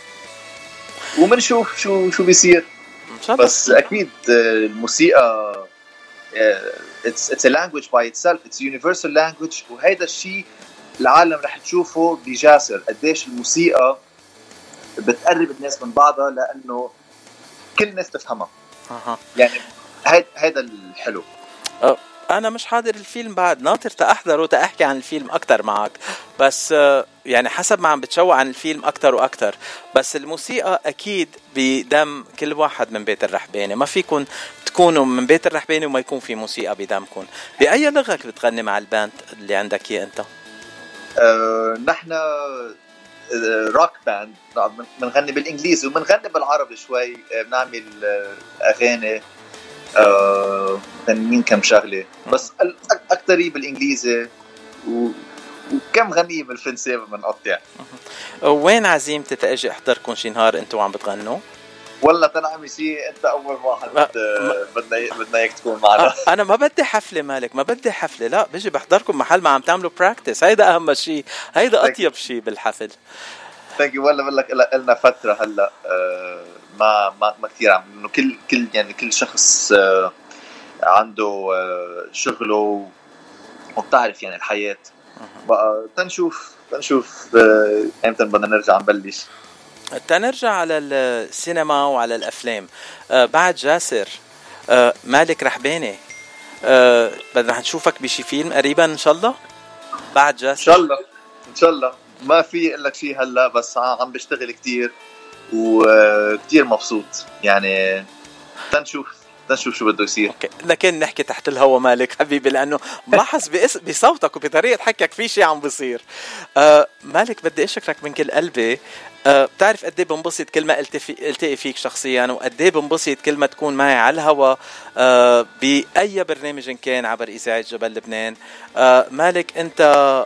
وبنشوف شو شو بيصير. بس أكيد آه، الموسيقى it's it's a language by itself it's universal language وهيدا الشيء العالم رح تشوفه بجاسر. قديش الموسيقى بتقرب الناس من بعضها لأنه كل الناس تفهمها. أها. يعني هيدا الحلو. أه أنا مش حاضر الفيلم بعد. ناطر تاحضره تاحكي عن الفيلم أكثر معك. بس أه، يعني حسب ما عم بتشوق عن الفيلم أكثر وأكثر بس الموسيقى أكيد بدم كل واحد من بيت الرحباني ما فيكم تكونوا من بيت الرحباني وما يكون في موسيقى بدمكم بأي لغة بتغني مع ال band اللي عندك إياه أنت؟ أه نحن rock band بنغني بالإنجليزي وبنغني بالعربي شوي. أه، بنعمل أه، أغاني. مغنيين كم شغلة. بس اكثريه بالإنجليزي وكم غنية بالفرنسي بنقطع وين عزيمتي تأجي احضركم شي نهار أنتم عم بتغنوا؟ والله تنعمي شيء انت أول واحد بدنا بدنا إياك تكون معنا. أنا ما بدي حفلة مالك ما بدي حفلة لا بيجي بحضركم محل ما عم تعملوا practice هيدا أهم شيء هيدا أطيب شيء بالحفل. thank you والله بقول لك لنا فترة هلأ آه، ما ما ما كثير عم إنه كل كل يعني كل شخص آه، عنده آه، شغله وبتعرف يعني الحياة. بقى تنشوف تنشوف إمتى بدنا نرجع نبلش. تنرجع على السينما وعلى الأفلام. آه بعد جاسر آه مالك رحباني. آه بدنا نشوفك بشي فيلم قريبا إن شاء الله. بعد جاسر. إن شاء الله. إن شاء الله. ما في أقول لك شيء هلأ بس عم بشتغل كثير وكثير مبسوط. يعني تنشوف. نشوف شو بده يصير. أوكي. لكن نحكي تحت الهوا مالك حبيبي لأنه بلاحظ بصوتك وبطريقه حكيك في شيء عم بيصير آه مالك بدي أشكرك من كل قلبي. أه بتعرف قد إيه بنبسط كل ما ألتقي فيك شخصيا وقد إيه بنبسط كل ما تكون معي على الهوا أه بأي برنامج كان عبر إذاعة جبل لبنان. أه مالك أنت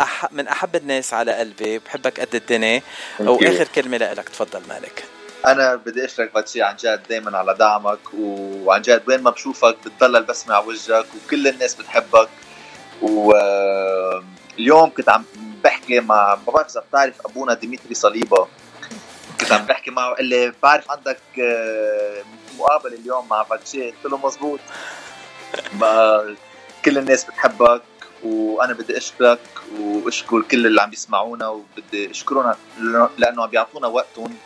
أح من أحب الناس على قلبي بحبك قد الدنيا. وآخر كلمة لك تفضل مالك. أنا بدي اشكرك باتشي عن جد دائما على دعمك وعن جد وين ما بشوفك بتضل البسمه على وجهك وكل الناس بتحبك. واليوم كنت عم بحكي مع ما بعرف إذا بتعرف أبونا ديمتري صليبة. كنت عم بحكي معه قال لي بعرف عندك آه، مقابله اليوم مع باتشي؟ قلت له مزبوط. كل الناس بتحبك وأنا بدي أشكرك وأشكر كل اللي عم يسمعونا وبدي أشكرهم لأنه عم بيعطونا وقتهم.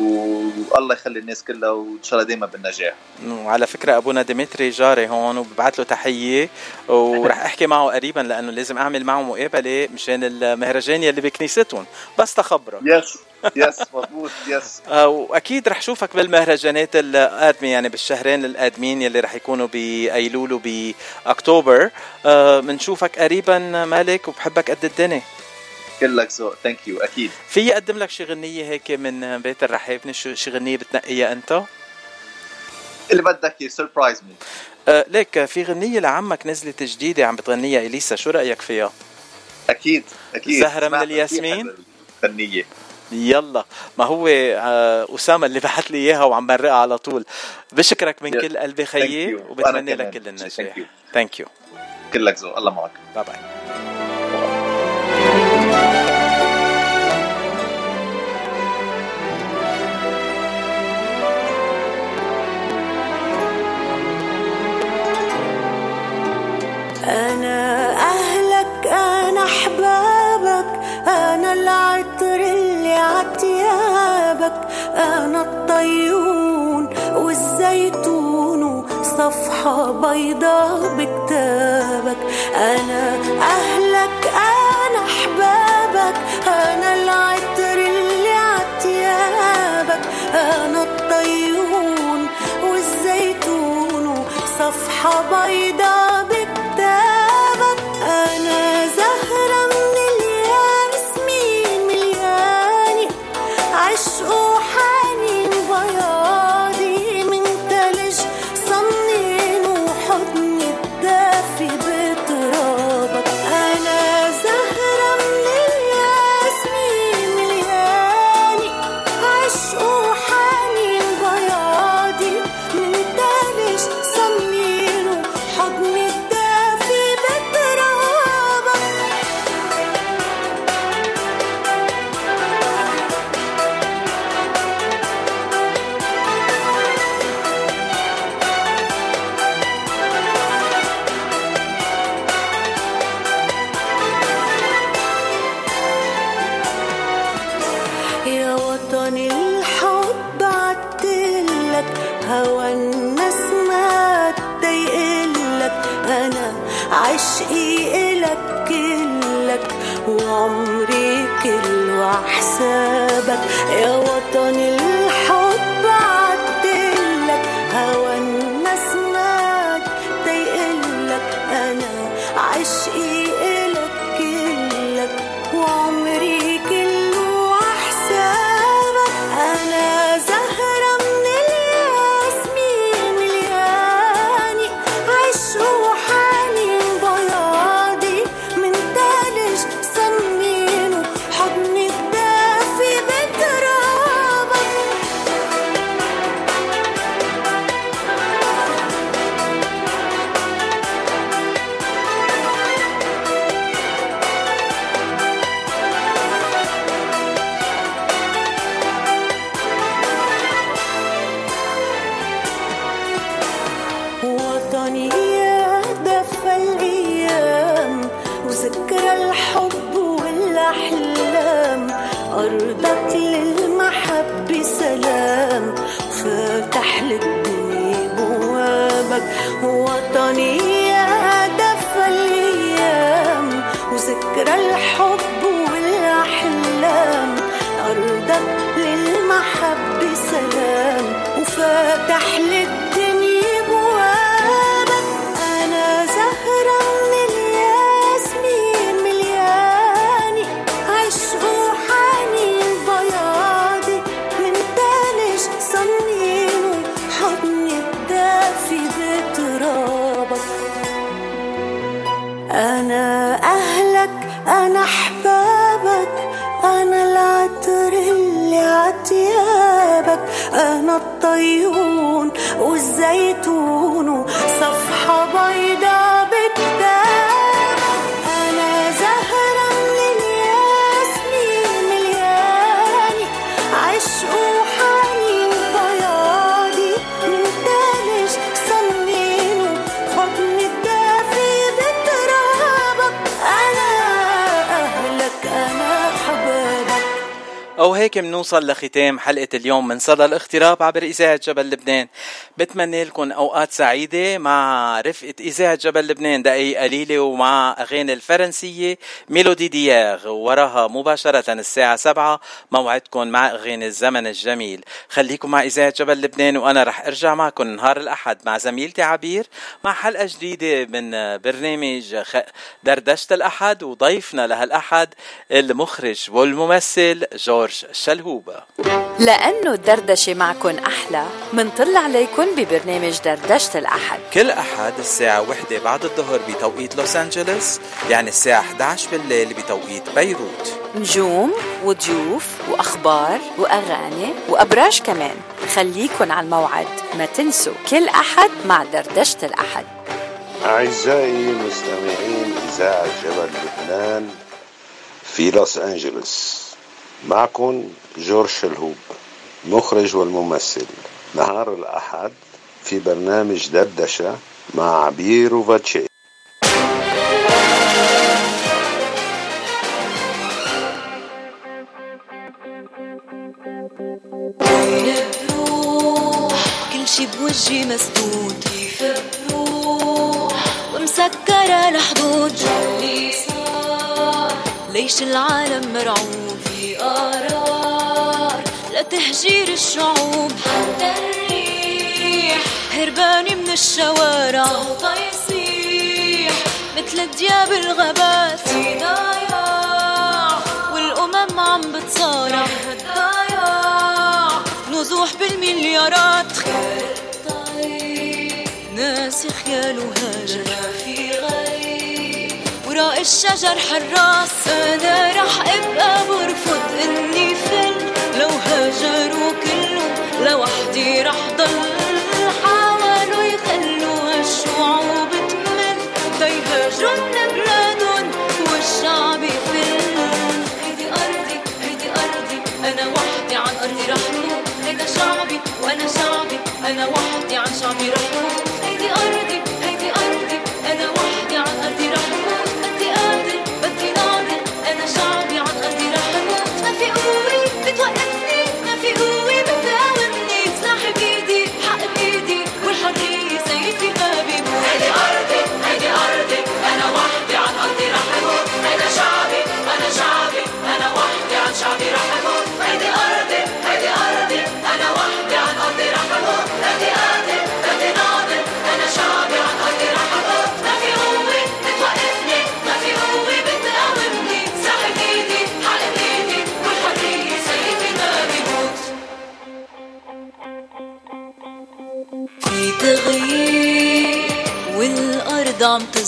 والله يخلي الناس كلها وإن شاء الله دائما بالنجاح. وعلى فكرة أبونا ديمتري جاري هون وببعث له تحية ورح أحكي معه قريبا لأنه لازم أعمل معه مقابلة مشان المهرجان يلي بكنيستهم. بس تخبرك. yes yes مضبوط yes وأكيد رح شوفك بالمهرجانات القادمة يعني بالشهرين القادمين يلي رح يكونوا بأيلول وبأكتوبر. بنشوفك آه قريبا مالك وبحبك قد الدنيا. كلك ذوق thank you أكيد. في اقدم لك شي غنية هيك من بيت الرحابنه شي غنية بتنقيها أنت؟ اللي بدك إياه surprise me أه ليك في غنية لعمك نزلت جديدة عم بتغنيها إليسا شو رأيك فيها؟ أكيد أكيد. زهرة من الياسمين؟ غنيه يلا. ما هو آه، أسامة اللي بعث لي إياها وعم برقها على طول. بشكرك من كل قلبي خيي وبتمنى لك كل النجاح. thank you كلك ذوق الله معك. bye bye أنا أهلك أنا أحبابك أنا العطر اللي عتيابك أنا الطيون والزيتون وصفحة بيضة بكتابك. أنا أهلك أنا أحبابك أنا العطر اللي عتيابك. أنا الطيون والزيتون وصفحة بيضة أحبابك أنا العطر هيك منوصل لختام حلقة اليوم من صدى الاغتراب عبر إذاعة جبل لبنان. بتمنى لكم أوقات سعيدة مع رفقة إذاعة جبل لبنان. دقايق قليلة ومع أغاني الفرنسية. ميلودي دياغ وراها مباشرة الساعة سبعة. موعدكم مع أغاني الزمن الجميل. خليكم مع إذاعة جبل لبنان وأنا رح أرجع معكم نهار الأحد مع زميلتي عبير مع حلقة جديدة من برنامج دردشة الأحد وضيفنا لهالأحد المخرج والممثل جورج شلهوب. لأنه الدردشة معكن أحلى منطل عليكن ببرنامج دردشة الأحد. كل أحد الساعة وحدة بعد الظهر بتوقيت لوس أنجلوس يعني الساعة 11 بالليل بتوقيت بيروت. نجوم وضيوف وأخبار وأغاني وأبراج كمان. خليكن على الموعد ما تنسوا كل أحد مع دردشة الأحد. أعزائي مستمعين إذاعة جبل لبنان في لوس أنجلوس معكم جورج شلهوب مخرج والممثل. نهار الأحد في برنامج دردشة مع عبير وفاتشي. وين بروح كل شي بوجهي مسدود. كيف بروح ومسكرة الحدود جولي صار ليش العالم مرعوب؟ في قرار لتهجير الشعوب. حتى الريح هربانة من الشوارع. صوتها يصيح مثل دياب الغابات. في ضياع والأمم عم بتصارع. الضياع نزوح بالمليارات. خير الطريق ناسي خيال وهاجر في غريب وراء الشجر حراس. أنا رح أبقى برفض إني فل لو هاجروا كلهم لوحدي رح ضل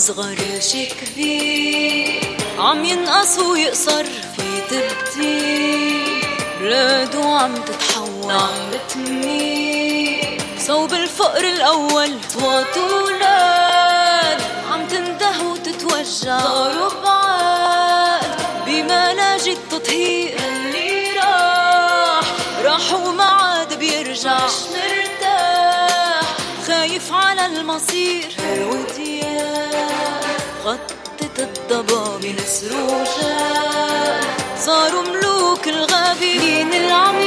عم تصغر شي كبير عم ينقص ويقصر في تبديل بلاد وعم تتحول عم بتميل صوب الفقر الأول صوت ولاد عم تنده وتتوجع. صاروا بعاد بمناجي التطهير اللي راح. راح وما عاد بيرجع. مش مرتاح خايف على المصير. وديان غطت الضباب نسروجة صاروا ملوك الغابرين العميق